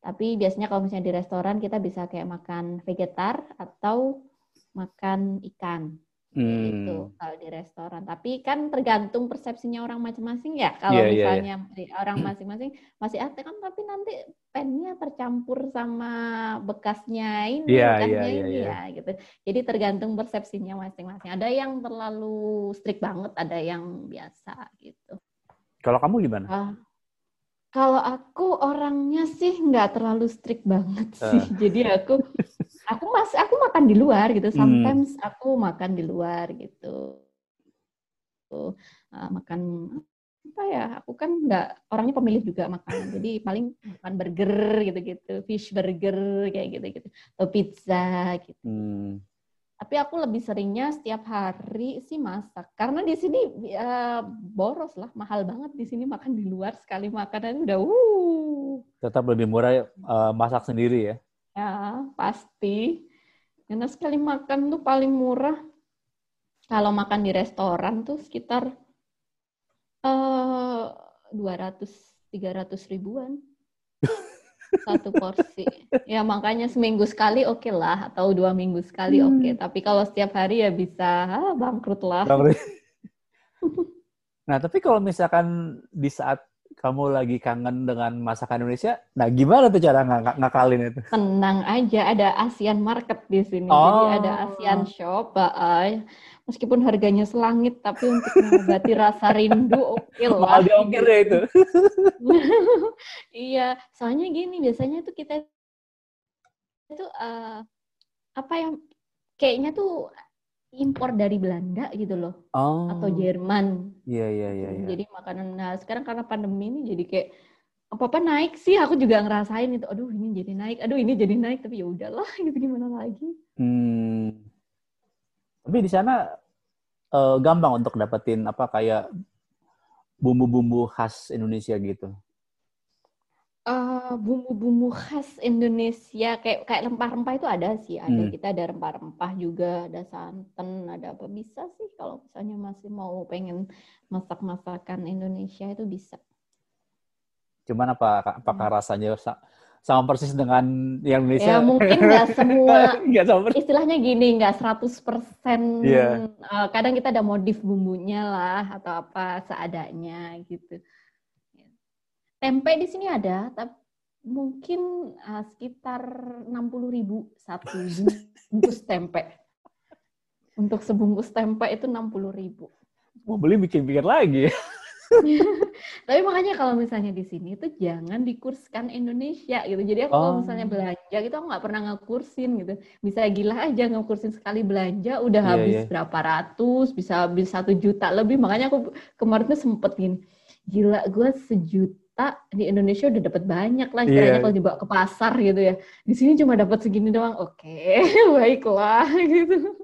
Speaker 2: Tapi biasanya kalau misalnya di restoran kita bisa kayak makan vegetar atau makan ikan gitu
Speaker 1: Hmm.
Speaker 2: kalau di restoran. Tapi kan tergantung persepsinya orang masing-masing ya. Kalau
Speaker 1: Iya, iya, iya.
Speaker 2: misalnya di- orang masing-masing masih ada kan tapi nanti pennya tercampur sama bekasnya ini,
Speaker 1: Iya,
Speaker 2: bekasnya
Speaker 1: iya, iya,
Speaker 2: ini
Speaker 1: iya.
Speaker 2: ya gitu. Jadi tergantung persepsinya masing-masing. Ada yang terlalu strict banget, ada yang biasa gitu.
Speaker 1: Kalau kamu gimana?
Speaker 2: Ah, kalau aku orangnya sih nggak terlalu strict banget sih. Jadi aku aku mas aku makan di luar gitu.
Speaker 1: Hmm.
Speaker 2: Sometimes aku makan di luar gitu. Ah, makan apa ya? Aku kan nggak orangnya pemilih juga makanan. Jadi paling makan burger gitu-gitu, fish burger kayak gitu-gitu, atau pizza gitu.
Speaker 1: Hmm.
Speaker 2: Tapi aku lebih seringnya setiap hari sih masak. Karena di sini eh, boros lah, mahal banget di sini makan di luar sekali makanan udah uh.
Speaker 1: Tetap lebih murah eh, masak sendiri ya.
Speaker 2: Ya, pasti. Karena sekali makan tuh paling murah. Kalau makan di restoran tuh sekitar eh 200 300 ribuan satu porsi. Ya makanya seminggu sekali oke lah atau dua minggu sekali
Speaker 1: Hmm.
Speaker 2: oke. Tapi kalau setiap hari ya bisa ah, bangkrut lah.
Speaker 1: Nah, tapi kalau misalkan di saat kamu lagi kangen dengan masakan Indonesia, nah gimana tuh cara ng- ngakalin itu?
Speaker 2: Tenang aja, ada ASEAN Market di sini.
Speaker 1: Oh.
Speaker 2: Jadi ada ASEAN Shop, Baay. Meskipun harganya selangit, tapi untuk mengobati rasa rindu, oke lah.
Speaker 1: Mahal di ongkir ya itu.
Speaker 2: iya, soalnya gini, biasanya tuh kita itu eh, apa ya, kayaknya tuh impor dari Belanda gitu loh,
Speaker 1: Oh.
Speaker 2: atau Jerman.
Speaker 1: Iya, iya, iya. iya.
Speaker 2: Jadi makanan, nah sekarang karena pandemi ini jadi kayak apa-apa naik sih, aku juga ngerasain itu, aduh ini jadi naik, aduh ini jadi naik, tapi ya udahlah, gitu gimana lagi.
Speaker 1: Hmm. Tapi di sana eh, gampang untuk dapetin apa kayak bumbu-bumbu khas Indonesia gitu?
Speaker 2: Uh, bumbu-bumbu khas Indonesia kayak kayak rempah-rempah itu ada sih ada hmm. kita ada rempah-rempah juga ada santan ada apa bisa sih kalau misalnya masih mau pengen masak masakan Indonesia itu bisa.
Speaker 1: Cuman apa apakah hmm. rasanya sama persis dengan yang Indonesia.
Speaker 2: Ya mungkin nggak semua. gak sama istilahnya gini, nggak 100 persen. Yeah. Uh, kadang kita ada modif bumbunya lah atau apa seadanya gitu. Tempe di sini ada, tapi mungkin uh, sekitar 60 ribu satu bungkus tempe. Untuk sebungkus tempe itu 60 ribu.
Speaker 1: Mau beli bikin-bikin lagi.
Speaker 2: Tapi makanya kalau misalnya di sini tuh jangan dikurskan Indonesia gitu. Jadi aku oh. kalau misalnya belanja gitu aku nggak pernah ngekursin gitu. Bisa gila aja ngekursin sekali belanja udah yeah, habis yeah. berapa ratus, bisa habis satu juta lebih. Makanya aku kemarin tuh sempet gini, gila gue sejuta di Indonesia udah dapat banyak lah istilahnya yeah. kalau dibawa ke pasar gitu ya. Di sini cuma dapat segini doang. Oke, okay, baiklah gitu.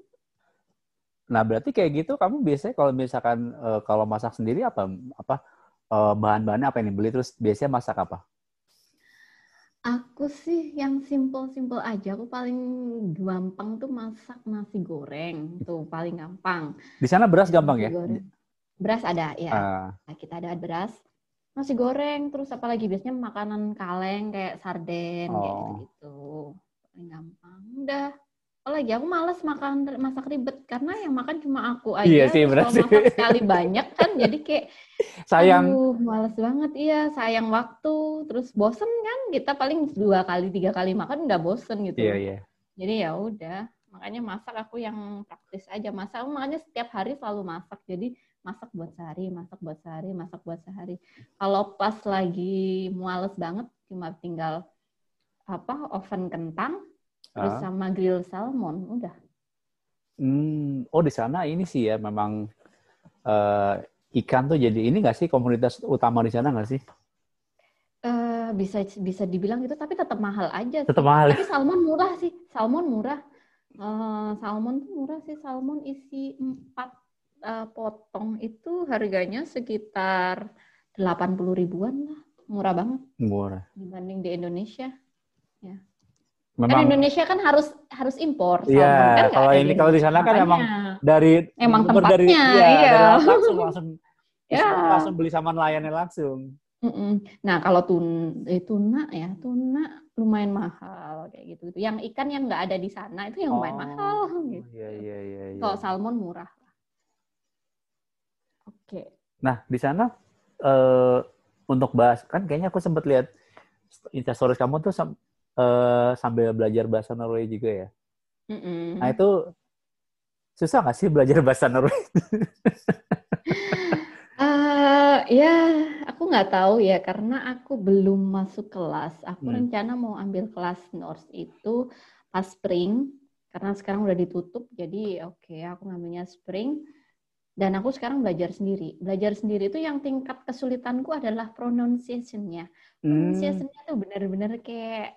Speaker 1: Nah, berarti kayak gitu kamu biasanya kalau misalkan uh, kalau masak sendiri apa apa uh, bahan-bahannya apa ini beli terus biasanya masak apa?
Speaker 2: Aku sih yang simple-simple aja. Aku paling gampang tuh masak nasi goreng. Tuh paling gampang.
Speaker 1: Di sana beras gampang nasi ya? Goreng.
Speaker 2: Beras ada ya. Uh. Nah, kita ada beras. Nasi goreng terus apalagi biasanya makanan kaleng kayak sarden oh. kayak gitu. Paling gampang. Udah Oh lagi aku males makan masak ribet karena yang makan cuma aku aja.
Speaker 1: Iya sih benar
Speaker 2: sih. Masak sekali banyak kan jadi kayak
Speaker 1: sayang.
Speaker 2: Aduh, males banget iya sayang waktu terus bosen kan kita paling dua kali tiga kali makan udah bosen gitu.
Speaker 1: Iya iya.
Speaker 2: Jadi ya udah makanya masak aku yang praktis aja masak makanya setiap hari selalu masak jadi masak buat sehari masak buat sehari masak buat sehari. Kalau pas lagi males banget cuma tinggal apa oven kentang terus ah. sama grill salmon udah.
Speaker 1: Hmm oh di sana ini sih ya memang uh, ikan tuh jadi ini nggak sih komunitas utama di sana nggak sih?
Speaker 2: Uh, bisa bisa dibilang itu tapi tetap mahal aja
Speaker 1: tetap mahal
Speaker 2: tapi salmon murah sih salmon murah. Uh, salmon tuh murah sih salmon isi empat uh, potong itu harganya sekitar delapan puluh ribuan lah murah banget
Speaker 1: murah
Speaker 2: dibanding di Indonesia ya Memang, kan Indonesia kan harus harus impor.
Speaker 1: Iya, kan kalau ini kalau di sana kan emang dari
Speaker 2: emang tempatnya, dari, ya, iya.
Speaker 1: Dari langsung langsung ya. langsung beli sama nelayannya langsung.
Speaker 2: Mm-mm. Nah kalau tun eh, tuna ya tuna lumayan mahal kayak gitu. Yang ikan yang nggak ada di sana itu yang lumayan oh, mahal. Gitu.
Speaker 1: Iya iya iya. iya.
Speaker 2: Kalau salmon murah. Oke.
Speaker 1: Nah di sana uh, untuk bahas kan kayaknya aku sempat lihat instastories kamu tuh uh, sambil belajar bahasa Norway juga ya. Mm-mm. Nah itu susah nggak sih belajar bahasa Norway?
Speaker 2: uh, ya, aku nggak tahu ya karena aku belum masuk kelas. Aku hmm. rencana mau ambil kelas Norse itu pas spring karena sekarang udah ditutup. Jadi oke, okay, aku ngambilnya spring. Dan aku sekarang belajar sendiri. Belajar sendiri itu yang tingkat kesulitanku adalah pronunciation-nya. Hmm. Pronunciation-nya tuh benar-benar kayak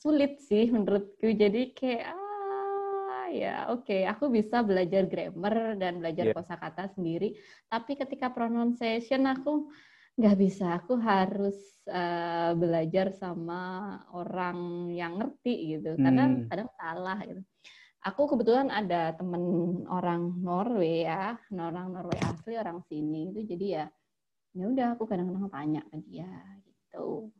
Speaker 2: sulit sih menurutku. Jadi kayak ah ya oke, okay. aku bisa belajar grammar dan belajar yeah. kosakata sendiri. Tapi ketika pronunciation aku nggak bisa. Aku harus uh, belajar sama orang yang ngerti gitu. Karena hmm. kadang salah gitu. Aku kebetulan ada temen orang Norway ya, orang Norway asli, orang sini itu jadi ya ya udah aku kadang-kadang tanya ke dia gitu.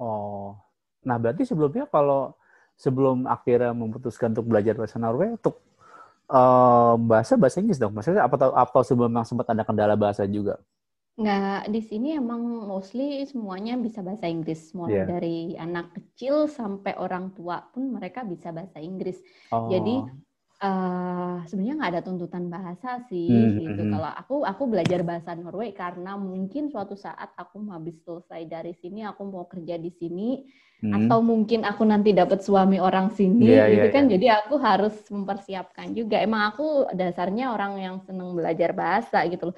Speaker 1: Oh, Nah, berarti sebelumnya kalau sebelum akhirnya memutuskan untuk belajar bahasa Norway, untuk uh, bahasa bahasa Inggris dong? Maksudnya apa atau sebelumnya sempat ada kendala bahasa juga?
Speaker 2: Nggak, di sini emang mostly semuanya bisa bahasa Inggris. Mulai yeah. dari anak kecil sampai orang tua pun mereka bisa bahasa Inggris. Oh. Jadi Uh, sebenarnya nggak ada tuntutan bahasa sih hmm, gitu. Hmm. Kalau aku aku belajar bahasa Norway karena mungkin suatu saat aku habis selesai dari sini aku mau kerja di sini hmm. atau mungkin aku nanti dapat suami orang sini yeah, gitu yeah, kan. Yeah. Jadi aku harus mempersiapkan juga. Emang aku dasarnya orang yang seneng belajar bahasa gitu loh.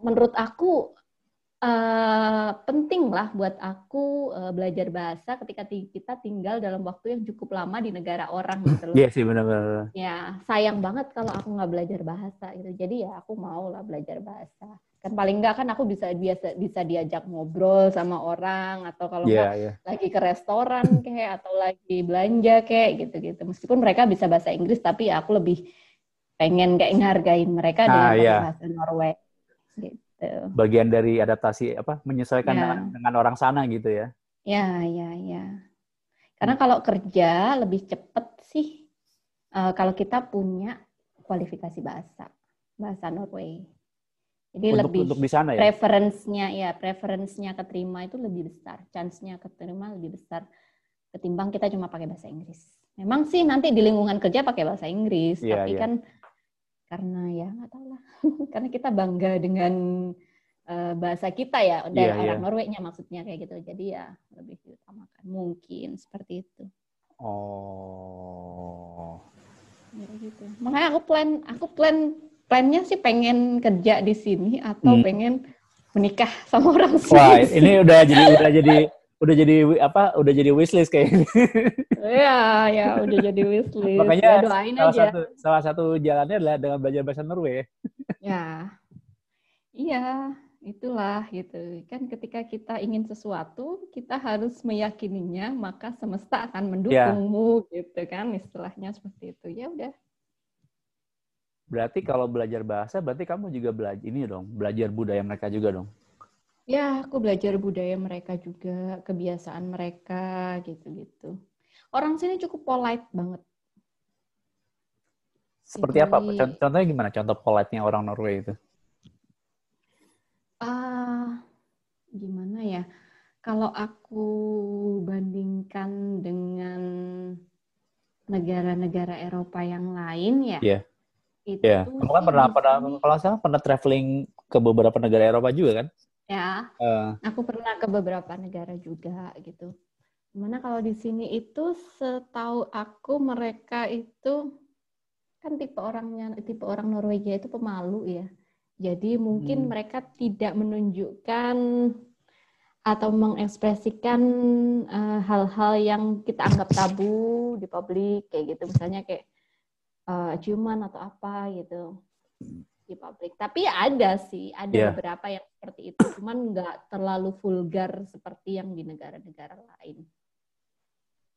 Speaker 2: Menurut aku uh, penting lah buat aku uh, belajar bahasa ketika kita tinggal dalam waktu yang cukup lama di negara orang gitu loh.
Speaker 1: Iya sih benar-benar.
Speaker 2: Ya sayang banget kalau aku nggak belajar bahasa gitu. Jadi ya aku mau lah belajar bahasa. Kan paling nggak kan aku bisa biasa bisa diajak ngobrol sama orang atau kalau yeah, yeah. lagi ke restoran kayak atau lagi belanja kayak gitu-gitu. Meskipun mereka bisa bahasa Inggris tapi ya aku lebih pengen kayak ngargain mereka dengan ah, yeah. bahasa Norway. Gitu.
Speaker 1: Bagian dari adaptasi apa menyesuaikan ya. dengan, dengan orang sana gitu ya.
Speaker 2: Ya, ya, ya. Karena hmm. kalau kerja lebih cepet sih uh, kalau kita punya kualifikasi bahasa, bahasa Norway. Jadi untuk, lebih untuk di sana ya. Preferensinya ya, preferensinya keterima itu lebih besar, chance-nya keterima lebih besar ketimbang kita cuma pakai bahasa Inggris. Memang sih nanti di lingkungan kerja pakai bahasa Inggris, yeah, tapi yeah. kan karena ya nggak tahu lah karena kita bangga dengan uh, bahasa kita ya dari yeah, orang yeah. Norwegnya maksudnya kayak gitu jadi ya lebih diutamakan mungkin seperti itu
Speaker 1: oh
Speaker 2: ya gitu makanya aku plan aku plan plannya sih pengen kerja di sini atau hmm. pengen menikah sama orang.
Speaker 1: Wah, ini udah jadi udah jadi udah jadi apa udah jadi wishlist kayak
Speaker 2: Iya, ya udah jadi wishlist.
Speaker 1: Makanya ya, doain salah aja. satu salah satu jalannya adalah dengan belajar bahasa Norway.
Speaker 2: ya. Iya, itulah gitu. Kan ketika kita ingin sesuatu, kita harus meyakininya, maka semesta akan mendukungmu ya. gitu kan istilahnya seperti itu. Ya udah.
Speaker 1: Berarti kalau belajar bahasa berarti kamu juga belajar ini dong, belajar budaya mereka juga dong.
Speaker 2: Ya, aku belajar budaya mereka juga, kebiasaan mereka gitu-gitu. Orang sini cukup polite banget.
Speaker 1: Seperti Jadi, apa? Contohnya gimana? Contoh polite-nya orang Norway itu?
Speaker 2: Ah, uh, gimana ya? Kalau aku bandingkan dengan negara-negara Eropa yang lain ya,
Speaker 1: yeah. itu yeah. Kamu kan pernah, pernah kalau saya pernah traveling ke beberapa negara Eropa juga kan?
Speaker 2: Ya. Uh. Aku pernah ke beberapa negara juga gitu. Mana kalau di sini itu setahu aku mereka itu kan tipe orangnya tipe orang Norwegia itu pemalu ya. Jadi mungkin hmm. mereka tidak menunjukkan atau mengekspresikan eh, hal-hal uh, yang kita anggap tabu di publik kayak gitu misalnya kayak uh, ciuman atau apa gitu di publik. Tapi ada sih, ada yeah. beberapa yang seperti itu, cuman nggak terlalu vulgar seperti yang di negara-negara lain.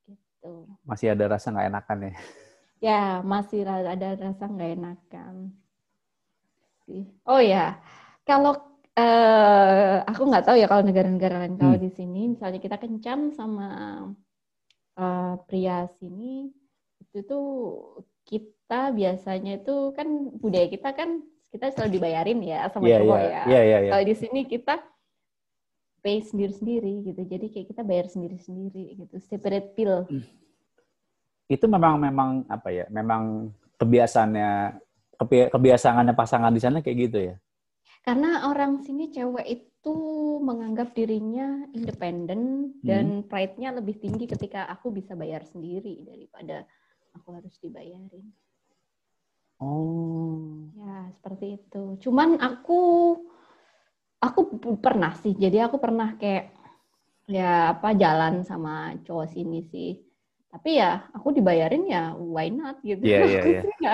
Speaker 2: Gitu.
Speaker 1: Masih ada rasa nggak enakan ya?
Speaker 2: Ya, masih ada rasa nggak enakan. Oh ya, kalau uh, aku nggak tahu ya kalau negara-negara lain. Kalau hmm. di sini, misalnya kita kencan sama uh, pria sini, itu tuh kita biasanya itu kan budaya kita kan kita selalu dibayarin ya sama yeah, cowok yeah. ya. Yeah, yeah, yeah. Kalau di sini kita pay sendiri-sendiri gitu. Jadi kayak kita bayar sendiri-sendiri gitu. Separate bill. Hmm.
Speaker 1: Itu memang memang apa ya? Memang kebiasaannya kebiasaannya pasangan di sana kayak gitu ya.
Speaker 2: Karena orang sini cewek itu menganggap dirinya independen hmm. dan pride-nya lebih tinggi ketika aku bisa bayar sendiri daripada aku harus dibayarin.
Speaker 1: Oh.
Speaker 2: Ya, seperti itu. Cuman aku aku pernah sih. Jadi aku pernah kayak ya apa jalan sama cowok sini sih. Tapi ya aku dibayarin ya why not gitu.
Speaker 1: Iya, iya, iya.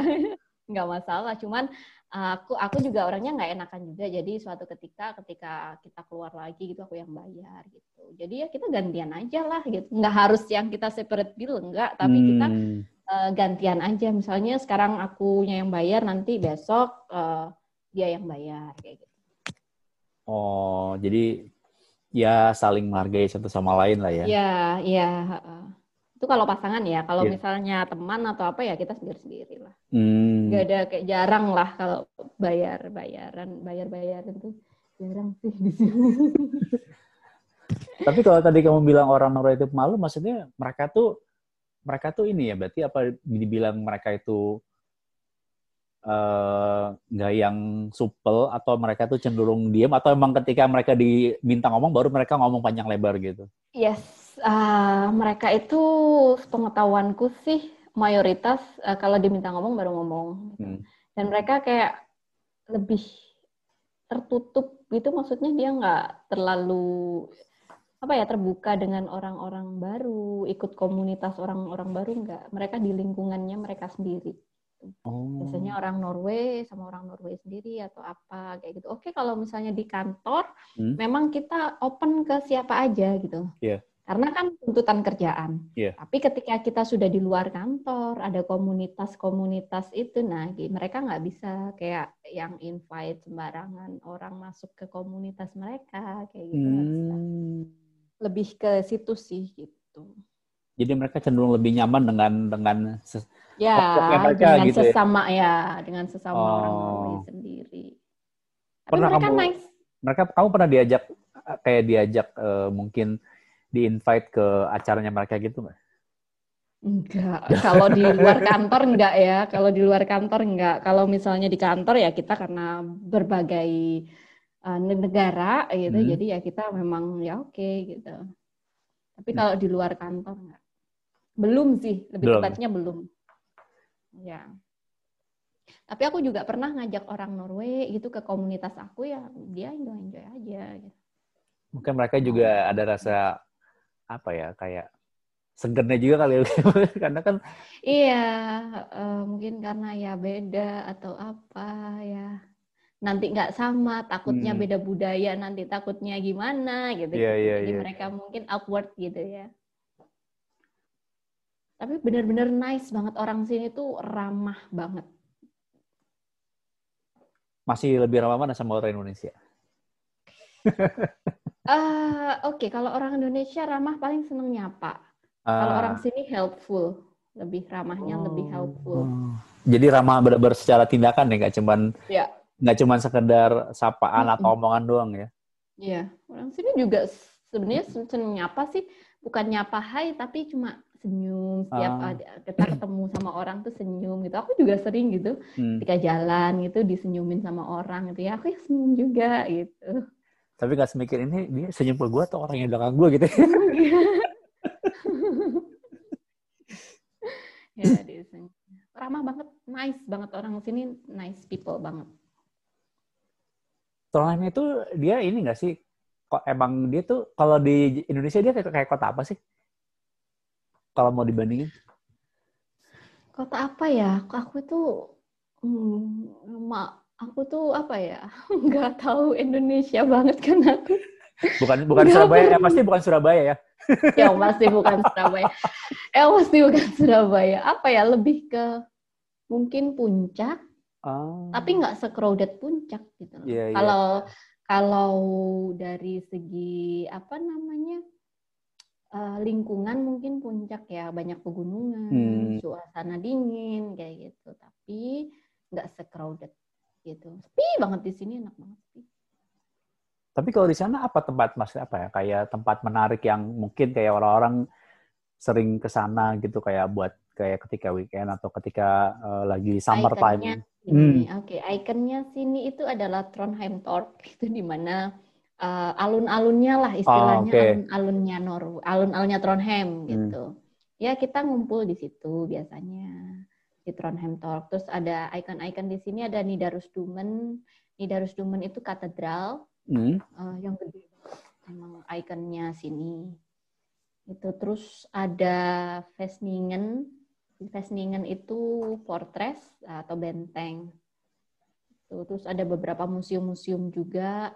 Speaker 2: Nggak masalah. Cuman aku aku juga orangnya nggak enakan juga. Jadi suatu ketika ketika kita keluar lagi gitu aku yang bayar gitu. Jadi ya kita gantian aja lah gitu. Nggak harus yang kita separate bill enggak, tapi hmm. kita uh, gantian aja. Misalnya sekarang akunya yang bayar, nanti besok uh, dia yang bayar kayak gitu.
Speaker 1: Oh, jadi ya saling menghargai satu sama lain lah ya?
Speaker 2: Iya, iya. Itu kalau pasangan ya. Kalau yeah. misalnya teman atau apa ya kita sendiri-sendiri lah. Hmm. Gak ada kayak jarang lah kalau bayar bayaran bayar bayaran tuh jarang sih di sini.
Speaker 1: Tapi kalau tadi kamu bilang orang Norway itu malu, maksudnya mereka tuh mereka tuh ini ya berarti apa dibilang mereka itu eh, nggak uh, yang supel atau mereka tuh cenderung diam atau emang ketika mereka diminta ngomong baru mereka ngomong panjang lebar gitu?
Speaker 2: Yes, uh, mereka itu pengetahuanku sih mayoritas uh, kalau diminta ngomong baru ngomong. Hmm. Dan mereka kayak lebih tertutup gitu maksudnya dia nggak terlalu apa ya terbuka dengan orang-orang baru ikut komunitas orang-orang baru nggak mereka di lingkungannya mereka sendiri oh. biasanya orang Norway sama orang Norway sendiri atau apa kayak gitu oke kalau misalnya di kantor hmm? memang kita open ke siapa aja gitu yeah. Karena kan tuntutan kerjaan. Yeah. Tapi ketika kita sudah di luar kantor, ada komunitas-komunitas itu, nah mereka nggak bisa kayak yang invite sembarangan orang masuk ke komunitas mereka kayak gitu. Hmm. Lebih ke situ sih gitu.
Speaker 1: Jadi mereka cenderung lebih nyaman dengan dengan
Speaker 2: ya mereka, dengan gitu ya? sesama ya? ya, dengan sesama oh. orang sendiri.
Speaker 1: Tapi pernah mereka kamu, nice. Mereka kamu pernah diajak kayak diajak uh, mungkin di invite ke acaranya mereka gitu nggak?
Speaker 2: Enggak, kalau di luar kantor enggak ya. Kalau di luar kantor enggak. Kalau misalnya di kantor ya kita karena berbagai uh, negara gitu, hmm. jadi ya kita memang ya oke okay, gitu. Tapi hmm. kalau di luar kantor enggak. Belum sih, lebih belum. tepatnya belum. Ya. Tapi aku juga pernah ngajak orang Norway gitu ke komunitas aku ya, dia enjoy enjoy aja gitu.
Speaker 1: Mungkin mereka juga ada rasa apa ya kayak segernya juga kali ya karena kan
Speaker 2: iya uh, mungkin karena ya beda atau apa ya nanti nggak sama takutnya hmm. beda budaya nanti takutnya gimana gitu, yeah, yeah, jadi yeah. mereka mungkin awkward gitu ya tapi benar-benar nice banget orang sini tuh ramah banget
Speaker 1: masih lebih ramah mana sama orang Indonesia
Speaker 2: Uh, Oke, okay. kalau orang Indonesia ramah paling seneng nyapa. Uh, kalau ah. orang sini helpful, lebih ramahnya oh, lebih helpful.
Speaker 1: Jadi ramah benar secara tindakan ya, nggak cuman ya. Nggak cuman sekedar sapaan atau omongan doang ya?
Speaker 2: Iya, orang sini juga sebenarnya seneng nyapa sih, bukan nyapa hai tapi cuma senyum setiap uh. kita ketemu sama orang tuh senyum gitu. Aku juga sering gitu, hmm. ketika jalan gitu disenyumin sama orang gitu ya, aku ya senyum juga gitu
Speaker 1: tapi gak semikir ini dia senyum ke gue atau orang yang belakang gue gitu
Speaker 2: ya dia senyum ramah banget nice banget orang sini nice people banget
Speaker 1: Trondheim itu dia ini gak sih? Kok emang dia tuh kalau di Indonesia dia kayak, kayak kota apa sih? Kalau mau dibandingin.
Speaker 2: Kota apa ya? Aku tuh hmm, aku tuh apa ya? Nggak tahu Indonesia banget kan aku.
Speaker 1: Bukan bukan Surabaya ya pasti bukan Surabaya ya.
Speaker 2: Ya pasti bukan Surabaya. Ya pasti bukan Surabaya. Apa ya? Lebih ke mungkin puncak oh. tapi nggak secrowded puncak gitu yeah, iya. kalau yeah. kalau dari segi apa namanya uh, lingkungan mungkin puncak ya banyak pegunungan hmm. suasana dingin kayak gitu tapi nggak secrowded gitu. Sepi banget di sini enak banget sepi.
Speaker 1: Tapi kalau di sana apa tempat mas apa ya kayak tempat menarik yang mungkin kayak orang-orang sering ke sana gitu kayak buat kayak ketika weekend atau ketika uh, lagi summer time.
Speaker 2: Hmm. Oke, okay. ikonnya sini itu adalah Trondheim Torp itu di mana uh, alun-alunnya lah istilahnya oh, okay. alun-alunnya Norway, alun-alunnya Trondheim hmm. gitu. Ya kita ngumpul di situ biasanya di Trondheim Talk. Terus ada ikon-ikon di sini ada Nidarosdomen. Nidarosdomen itu katedral hmm. uh, yang gede emang ikonnya sini. Itu terus ada Vesningen. Vesningen itu fortress atau benteng. Terus ada beberapa museum-museum juga.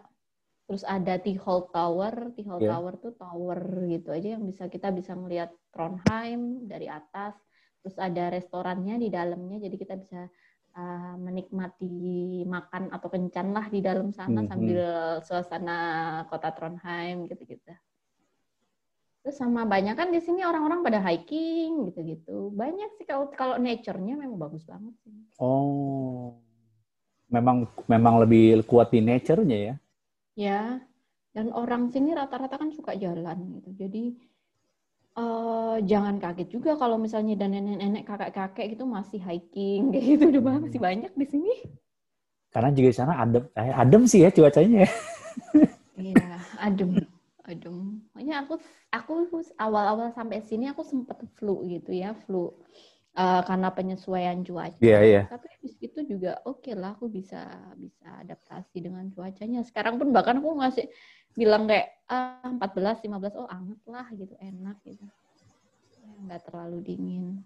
Speaker 2: Terus ada T-Hall Tower. T-Hall yeah. Tower tuh tower gitu aja yang bisa kita bisa melihat Trondheim dari atas terus ada restorannya di dalamnya jadi kita bisa uh, menikmati makan atau kencan lah di dalam sana hmm, sambil suasana kota Trondheim gitu-gitu. Terus sama banyak kan di sini orang-orang pada hiking gitu-gitu. Banyak sih kalau kalau nature-nya memang bagus banget sih.
Speaker 1: Oh. Memang memang lebih kuat di nature-nya ya.
Speaker 2: Ya. Dan orang sini rata-rata kan suka jalan gitu. Jadi Uh, jangan kaget juga kalau misalnya dan nenek-nenek, kakek-kakek itu masih hiking kayak gitu udah hmm. masih banyak di sini.
Speaker 1: Karena juga di sana adem, eh, adem sih ya cuacanya.
Speaker 2: Iya, adem, adem. Makanya aku aku awal-awal sampai sini aku sempat flu gitu ya, flu uh, karena penyesuaian cuaca.
Speaker 1: Yeah. Yeah.
Speaker 2: Tapi habis itu juga oke okay lah aku bisa bisa adaptasi dengan cuacanya. Sekarang pun bahkan aku masih bilang kayak ah, 14 15 oh anget lah gitu, enak gitu. Nggak terlalu dingin.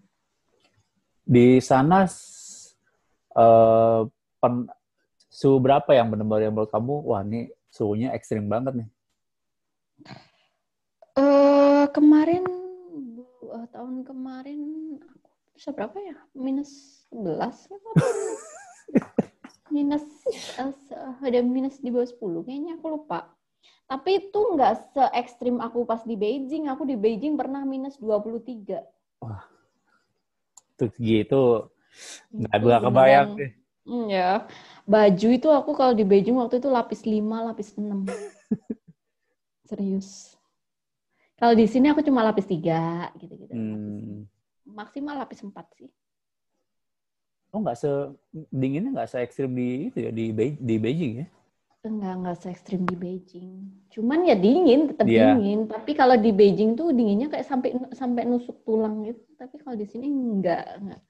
Speaker 1: Di sana uh, pen, suhu berapa yang benar-benar yang menurut kamu wah ini suhunya ekstrim banget nih?
Speaker 2: Uh, kemarin uh, tahun kemarin aku bisa berapa ya? Minus 11 ya, minus uh, ada minus di bawah 10 kayaknya aku lupa. Tapi itu nggak se ekstrim aku pas di Beijing. Aku di Beijing pernah minus 23.
Speaker 1: Wah. Tuh gitu. Nggak bisa kebayang deh.
Speaker 2: Hmm, ya. Baju itu aku kalau di Beijing waktu itu lapis 5, lapis 6. Serius. Kalau di sini aku cuma lapis tiga gitu-gitu. Hmm. Maksimal lapis empat sih.
Speaker 1: Oh nggak se dinginnya nggak se ekstrim di itu ya di Be di Beijing ya?
Speaker 2: Enggak nggak se ekstrim di Beijing. Cuman ya dingin tetap yeah. dingin. Tapi kalau di Beijing tuh dinginnya kayak sampai sampai nusuk tulang gitu. Tapi kalau di sini enggak enggak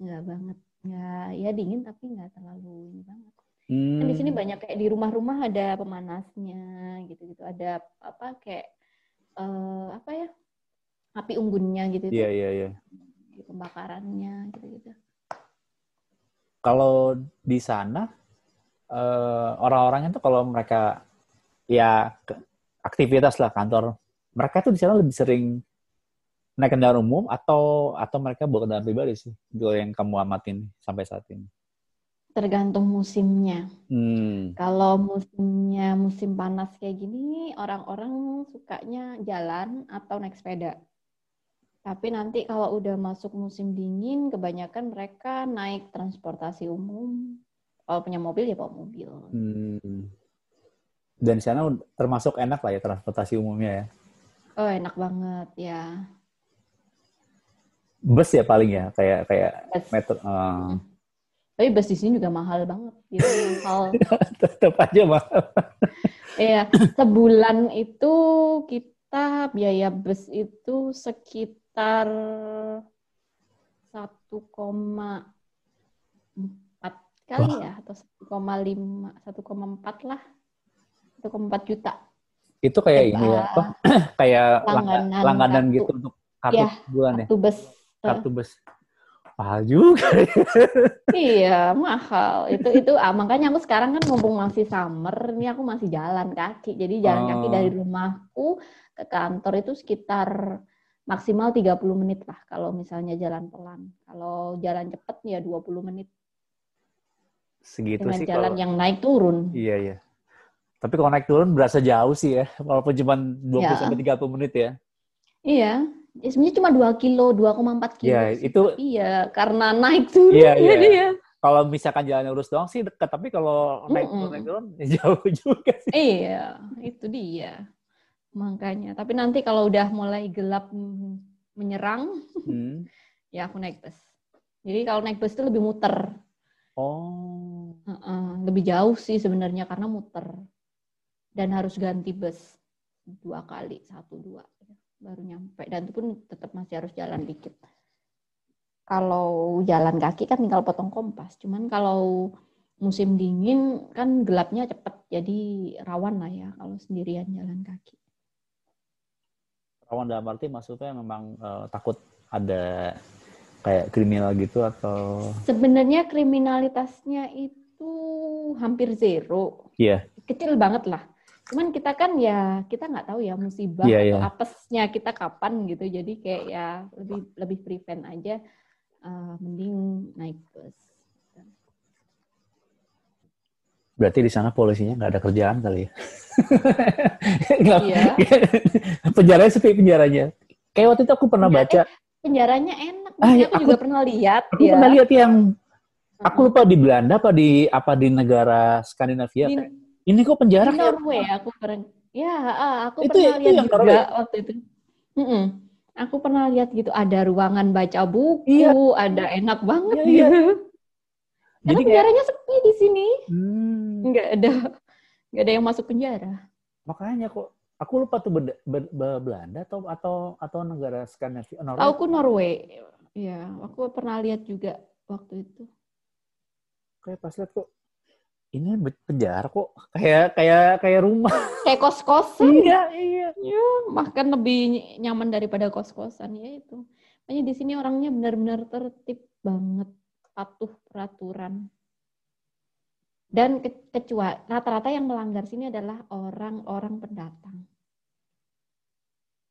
Speaker 2: enggak banget. Enggak ya dingin tapi enggak terlalu ini banget. Hmm. Kan di sini hmm. banyak kayak di rumah-rumah ada pemanasnya gitu-gitu. Ada apa kayak uh, apa ya api unggunnya gitu
Speaker 1: iya iya iya.
Speaker 2: Pembakarannya gitu gitu
Speaker 1: kalau di sana uh, orang-orangnya tuh kalau mereka ya aktivitas lah kantor mereka tuh di sana lebih sering naik kendaraan umum atau atau mereka bawa kendaraan pribadi sih kalau yang kamu amatin sampai saat ini
Speaker 2: tergantung musimnya.
Speaker 1: Hmm.
Speaker 2: Kalau musimnya musim panas kayak gini, orang-orang sukanya jalan atau naik sepeda. Tapi nanti kalau udah masuk musim dingin, kebanyakan mereka naik transportasi umum. Kalau punya mobil ya bawa mobil.
Speaker 1: Hmm. Dan di sana termasuk enak lah ya transportasi umumnya ya?
Speaker 2: Oh enak banget ya.
Speaker 1: Bus ya paling ya kayak kayak metro. Uh.
Speaker 2: Tapi bus di sini juga mahal banget. Gitu, mahal.
Speaker 1: Tetap aja mahal.
Speaker 2: Iya, sebulan itu kita biaya bus itu sekitar 1,4 kali Wah. ya atau 1,5 1,4 lah 1,4 juta
Speaker 1: itu kayak Eba, ini ya apa kayak langganan, langganan gitu untuk kartu ya, bulan ya
Speaker 2: kartu bus
Speaker 1: kartu bus mahal juga.
Speaker 2: iya, mahal. Itu itu ah, makanya aku sekarang kan mumpung masih summer, ini aku masih jalan kaki. Jadi jalan oh. kaki dari rumahku ke kantor itu sekitar maksimal 30 menit lah kalau misalnya jalan pelan. Kalau jalan cepet ya 20 menit.
Speaker 1: Segitu Dengan
Speaker 2: sih jalan kalau... yang naik turun.
Speaker 1: Iya, iya. Tapi kalau naik turun berasa jauh sih ya, walaupun cuma 20 ya. sampai 30 menit ya.
Speaker 2: Iya, ya sebenarnya cuma 2 kilo, 2,4 kilo.
Speaker 1: Iya, itu
Speaker 2: iya karena naik turun
Speaker 1: iya, iya. Ya. Kalau misalkan jalan lurus doang sih dekat, tapi kalau naik turun naik turun ya jauh juga sih.
Speaker 2: Iya, itu dia. Makanya, tapi nanti kalau udah mulai gelap menyerang, hmm. ya aku naik bus. Jadi kalau naik bus itu lebih muter.
Speaker 1: Oh.
Speaker 2: Uh -uh, lebih jauh sih sebenarnya karena muter. Dan harus ganti bus dua kali, satu dua baru nyampe. Dan itu pun tetap masih harus jalan dikit. Kalau jalan kaki kan tinggal potong kompas. Cuman kalau musim dingin kan gelapnya cepet jadi rawan lah ya kalau sendirian jalan kaki.
Speaker 1: Rawan dalam arti maksudnya memang uh, takut ada kayak kriminal gitu atau?
Speaker 2: Sebenarnya kriminalitasnya itu hampir zero.
Speaker 1: Iya. Yeah.
Speaker 2: kecil banget lah Cuman kita kan ya kita nggak tahu ya musibah yeah, atau yeah. apesnya kita kapan gitu. Jadi kayak ya lebih lebih prevent aja. Uh, mending naik bus.
Speaker 1: Berarti di sana polisinya nggak ada kerjaan kali ya? iya. penjaranya sepi penjaranya. Kayak waktu itu aku pernah baca.
Speaker 2: penjaranya enak. Ah, ya, aku, aku juga pernah lihat.
Speaker 1: Aku ya. pernah lihat yang aku lupa di Belanda apa di apa di negara Skandinavia. Di, ini kok penjara
Speaker 2: di Norway ya? aku pernah ya aku itu, pernah itu lihat juga Norway. waktu itu mm -mm. aku pernah lihat gitu ada ruangan baca buku iya. ada enak banget iya, gitu iya. Jadi Karena penjaranya kayak... sepi di sini hmm. nggak ada nggak ada yang masuk penjara
Speaker 1: makanya kok aku lupa tuh ber, ber, ber, Belanda atau atau atau negara Skandinavia
Speaker 2: Norway. Aku Norway ya aku pernah lihat juga waktu itu
Speaker 1: kayak pas lihat kok ini penjara kok kayak kayak kayak rumah.
Speaker 2: Kayak kos-kosan.
Speaker 1: iya, iya.
Speaker 2: Ya, bahkan lebih nyaman daripada kos-kosan ya itu. Makanya di sini orangnya benar-benar tertib banget, patuh peraturan. Dan ke kecuali rata-rata yang melanggar sini adalah orang-orang pendatang.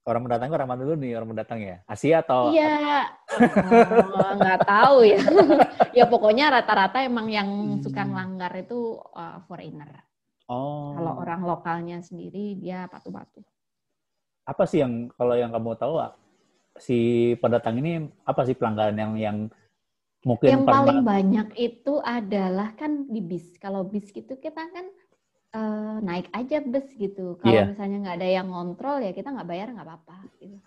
Speaker 1: Orang pendatang orang mana dulu nih orang pendatang ya? Asia atau?
Speaker 2: Iya, oh, nggak tahu ya. ya pokoknya rata-rata emang yang
Speaker 1: Hmm.
Speaker 2: suka ngelanggar itu uh, foreigner.
Speaker 1: Oh.
Speaker 2: Kalau orang lokalnya sendiri dia patuh-patuh.
Speaker 1: apa sih yang kalau yang kamu tahu si pendatang ini apa sih pelanggaran yang yang mungkin
Speaker 2: yang paling banyak itu adalah kan di bis. Kalau bis gitu kita kan eh, naik aja bus gitu. Kalau
Speaker 1: Iya.
Speaker 2: misalnya nggak ada yang ngontrol ya kita nggak bayar nggak apa-apa. Gitu.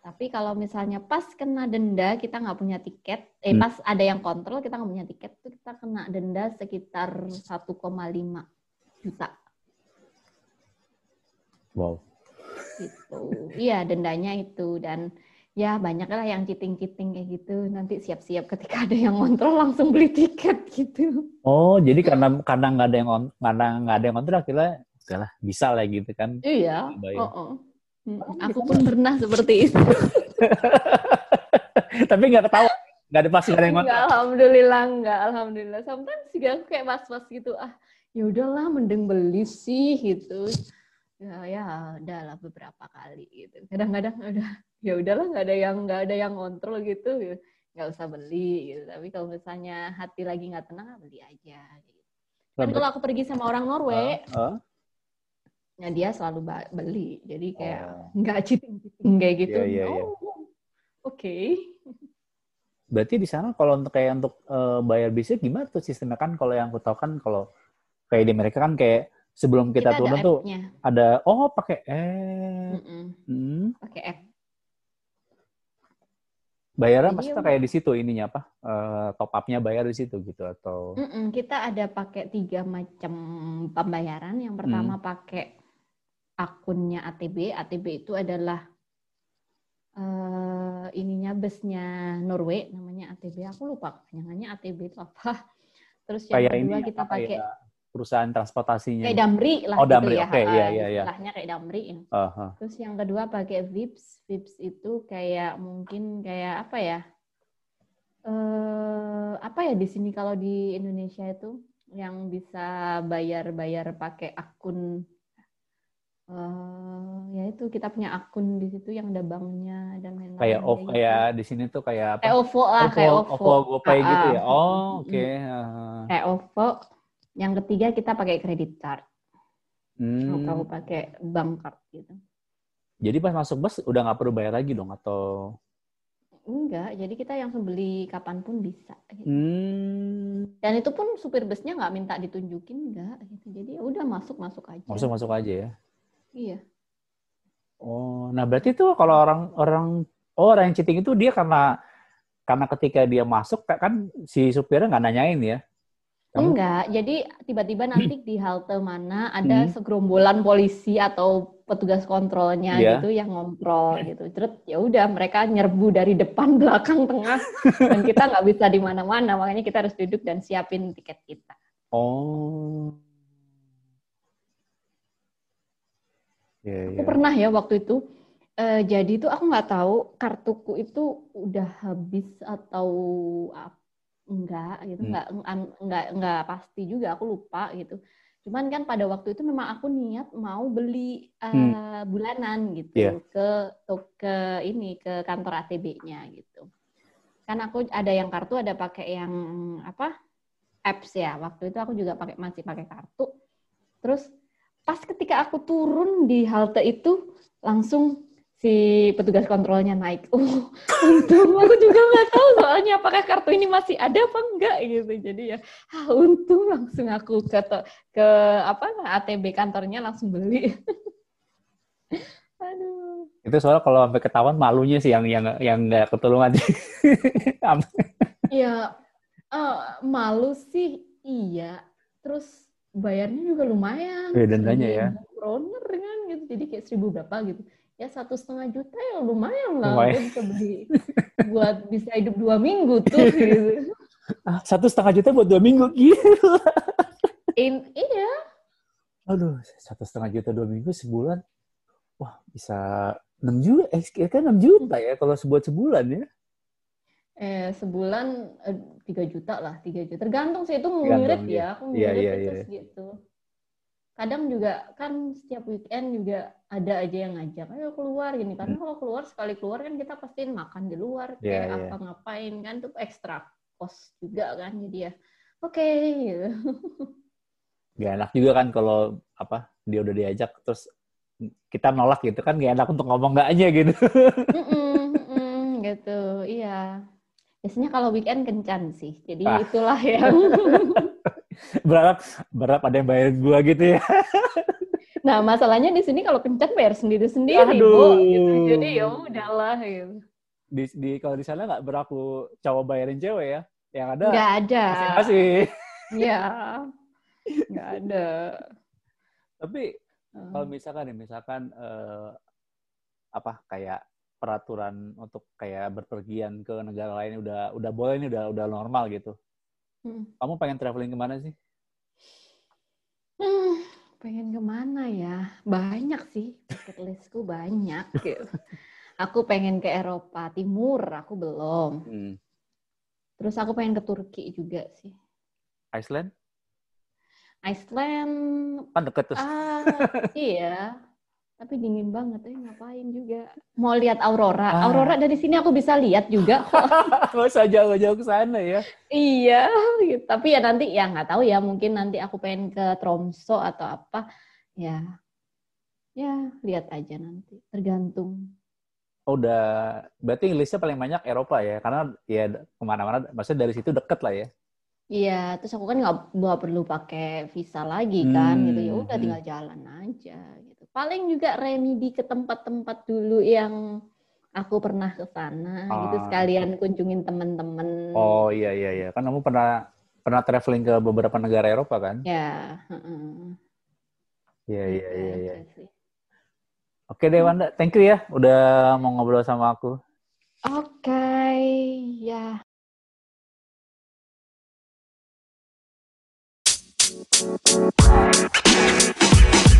Speaker 2: Tapi kalau misalnya pas kena denda kita nggak punya tiket, eh
Speaker 1: Hmm.
Speaker 2: pas ada yang kontrol kita nggak punya tiket tuh kita kena denda sekitar 1,5 juta
Speaker 1: wow
Speaker 2: gitu. Iya dendanya itu dan ya banyak lah yang cheating-cheating kayak gitu. Nanti siap-siap ketika ada yang ngontrol langsung beli tiket gitu.
Speaker 1: oh jadi karena karena nggak ada yang on- karena nggak ada yang kontrol akhirnya udahlah bisa lah gitu kan
Speaker 2: Iya. Oh, oh. Mm, Aku pun pernah seperti itu.
Speaker 1: tapi nggak ketawa nggak ada pasti nggak ada yang
Speaker 2: Enggak,
Speaker 1: kontrol
Speaker 2: alhamdulillah enggak, alhamdulillah. Sometimes juga aku kayak was-was gitu. Ah, ya udahlah mending beli sih gitu. Ya ya udahlah beberapa kali gitu. Kadang-kadang udah ya udahlah nggak ada yang nggak ada yang kontrol gitu. nggak usah beli gitu. Tapi kalau misalnya hati lagi nggak tenang, ah, beli aja. Gitu. Kan kalau aku pergi sama orang Norway,
Speaker 1: Oh, oh.
Speaker 2: ya dia selalu beli. Jadi kayak
Speaker 1: Oh.
Speaker 2: nggak cheating-cheating kayak gitu.
Speaker 1: Iya, iya, iya.
Speaker 2: Oh, oke.
Speaker 1: berarti di sana kalau untuk kayak untuk eh, bayar bisnya gimana tuh sistemnya kan kalau yang aku tahu kan kalau kayak di mereka kan kayak sebelum kita,
Speaker 2: Kita
Speaker 1: turun
Speaker 2: ada
Speaker 1: tuh ada oh pakai eh
Speaker 2: Mm-mm.
Speaker 1: hmm.
Speaker 2: Pakai app.
Speaker 1: Bayarnya
Speaker 2: Jadi
Speaker 1: pasti
Speaker 2: ya
Speaker 1: kayak di situ ininya apa? Eh, top up-nya bayar di situ gitu atau
Speaker 2: Mm-mm, kita ada pakai tiga macam pembayaran. Yang pertama
Speaker 1: Hmm.
Speaker 2: pakai akunnya ATB. ATB itu adalah eh, ininya busnya Norway, namanya ATB. Aku lupa kepanjangannya ATB itu apa. Terus yang
Speaker 1: kayak
Speaker 2: kedua
Speaker 1: ini
Speaker 2: kita pakai
Speaker 1: ya, perusahaan transportasinya.
Speaker 2: kayak Damri lah
Speaker 1: Oh,
Speaker 2: gitu
Speaker 1: Damri,
Speaker 2: ya.
Speaker 1: oke, iya,
Speaker 2: Eh,
Speaker 1: iya, iya.
Speaker 2: Istilahnya kayak Damri. ya.
Speaker 1: Aha.
Speaker 2: Terus yang kedua pakai Vips. Vips itu kayak mungkin kayak apa ya? Eh apa ya di sini kalau di Indonesia itu yang bisa bayar-bayar pakai akun eh ya itu kita punya akun di situ yang ada banknya dan lain-lain.
Speaker 1: Kayak oh
Speaker 2: gitu.
Speaker 1: kayak di sini tuh kayak apa?
Speaker 2: kayak OVO lah, kayak
Speaker 1: OVO,
Speaker 2: OVO.
Speaker 1: OVO GoPay
Speaker 2: Ah,
Speaker 1: gitu
Speaker 2: ah.
Speaker 1: ya. Oh, oke. ah.
Speaker 2: Kayak OVO. Yang ketiga kita pakai credit card
Speaker 1: Hmm.
Speaker 2: atau pakai bank card gitu.
Speaker 1: Jadi pas masuk bus udah nggak perlu bayar lagi dong atau
Speaker 2: Enggak, jadi kita yang beli kapan pun bisa. Gitu.
Speaker 1: hmm.
Speaker 2: Dan itu pun supir busnya nggak minta ditunjukin, enggak. Gitu. Jadi ya udah masuk masuk aja.
Speaker 1: masuk masuk aja ya.
Speaker 2: Iya.
Speaker 1: Oh, nah berarti tuh kalau orang orang oh orang yang cheating itu dia karena karena ketika dia masuk kan si supirnya nggak nanyain ya. Kamu-
Speaker 2: Enggak, jadi tiba-tiba nanti di halte mana ada
Speaker 1: Hmm.
Speaker 2: segerombolan polisi atau petugas kontrolnya
Speaker 1: Iya.
Speaker 2: gitu yang ngontrol gitu. Terus ya udah mereka nyerbu dari depan, belakang, tengah dan kita nggak bisa di mana-mana. Makanya kita harus duduk dan siapin tiket kita.
Speaker 1: Oh. Ya,
Speaker 2: Aku
Speaker 1: ya.
Speaker 2: pernah ya waktu itu eh, jadi itu aku nggak tahu kartuku itu udah habis atau ap- enggak gitu
Speaker 1: Hmm.
Speaker 2: nggak en- enggak enggak pasti juga aku lupa gitu cuman kan pada waktu itu memang aku niat mau beli eh,
Speaker 1: Hmm.
Speaker 2: bulanan gitu
Speaker 1: Iya.
Speaker 2: ke to- ke ini ke kantor ATB-nya gitu kan aku ada yang kartu ada pakai yang apa apps ya waktu itu aku juga pakai masih pakai kartu terus pas ketika aku turun di halte itu langsung si petugas kontrolnya naik. Oh, untung aku juga nggak tahu soalnya apakah kartu ini masih ada apa enggak gitu. Jadi ya, ah, untung langsung aku ke ke apa ATB kantornya langsung beli. Aduh.
Speaker 1: Itu soalnya kalau sampai ketahuan malunya sih yang yang yang nggak ketulungan.
Speaker 2: Ya eh, malu sih iya. Terus bayarnya juga lumayan.
Speaker 1: Ya, dendanya ya.
Speaker 2: 1000 kroner kan gitu. Jadi kayak seribu berapa gitu. Ya satu setengah juta ya lumayan lah.
Speaker 1: Lumayan.
Speaker 2: Gue bisa beli buat bisa hidup dua minggu tuh gitu.
Speaker 1: Ah, satu setengah juta buat dua minggu gitu.
Speaker 2: In, iya.
Speaker 1: Aduh, satu setengah juta dua minggu sebulan. Wah, bisa 6 juta. Eh, kan 6 juta ya kalau sebuat sebulan ya.
Speaker 2: Eh, sebulan eh, tiga juta lah, tiga juta. Tergantung sih itu
Speaker 1: Tergantung,
Speaker 2: ya, aku
Speaker 1: Iya,
Speaker 2: ngirit
Speaker 1: iya,
Speaker 2: itu
Speaker 1: iya.
Speaker 2: segitu. Kadang juga kan setiap weekend juga ada aja yang ngajak, ayo keluar gini. Karena kalau keluar sekali keluar kan kita pastiin makan di luar,
Speaker 1: Hmm. Iya,
Speaker 2: kayak
Speaker 1: iya.
Speaker 2: apa ngapain kan tuh ekstra cost juga kan. Jadi ya oke gitu.
Speaker 1: Gak enak juga kan kalau apa dia udah diajak terus kita nolak gitu kan gak enak untuk ngomong gak aja gitu.
Speaker 2: Mm-mm, mm-mm, gitu, iya. Biasanya kalau weekend kencan sih, jadi
Speaker 1: Ah.
Speaker 2: itulah yang.
Speaker 1: berharap berharap ada yang bayar gua gitu ya.
Speaker 2: Nah masalahnya di sini kalau kencan bayar sendiri sendiri,
Speaker 1: Aduh.
Speaker 2: bu. Gitu. Jadi ya udahlah gitu.
Speaker 1: Di, di kalau di sana nggak berlaku cowok bayarin cewek ya. Yang ada
Speaker 2: Nggak ada.
Speaker 1: masing-masing.
Speaker 2: Iya. Nggak ada.
Speaker 1: Tapi kalau misalkan nih misalkan eh, apa kayak peraturan untuk kayak berpergian ke negara lain udah udah boleh nih udah udah normal gitu.
Speaker 2: Hmm.
Speaker 1: Kamu pengen traveling ke mana sih?
Speaker 2: Hmm, pengen ke mana ya? Banyak sih. Bucket listku banyak. Gitu. Aku pengen ke Eropa Timur, aku belum.
Speaker 1: Hmm.
Speaker 2: Terus aku pengen ke Turki juga sih.
Speaker 1: Iceland
Speaker 2: Iceland,
Speaker 1: kan deket tuh.
Speaker 2: ah iya. Tapi dingin banget, eh ngapain juga. Mau lihat aurora.
Speaker 1: Ah.
Speaker 2: Aurora dari sini aku bisa lihat juga kok.
Speaker 1: Usah jauh-jauh ke sana ya.
Speaker 2: Iya, gitu. tapi ya nanti ya nggak tahu ya, mungkin nanti aku pengen ke Tromso atau apa, ya, ya lihat aja nanti, tergantung.
Speaker 1: Oh, udah berarti Inggrisnya paling banyak Eropa ya karena ya ke mana-mana maksudnya dari situ deket lah ya
Speaker 2: Iya, terus aku kan nggak perlu pakai visa lagi kan, gitu ya
Speaker 1: Hmm,
Speaker 2: udah
Speaker 1: hmm.
Speaker 2: tinggal jalan aja, gitu. Paling juga remedi ke tempat-tempat dulu yang aku pernah ke sana, gitu
Speaker 1: Ah.
Speaker 2: sekalian kunjungin temen-temen.
Speaker 1: oh iya iya iya kan kamu pernah pernah traveling ke beberapa negara Eropa kan
Speaker 2: Ya,
Speaker 1: iya iya
Speaker 2: Gitu
Speaker 1: iya iya
Speaker 2: sih.
Speaker 1: oke deh Wanda thank you ya udah mau ngobrol sama aku
Speaker 2: Oke, ya.
Speaker 3: You know, man.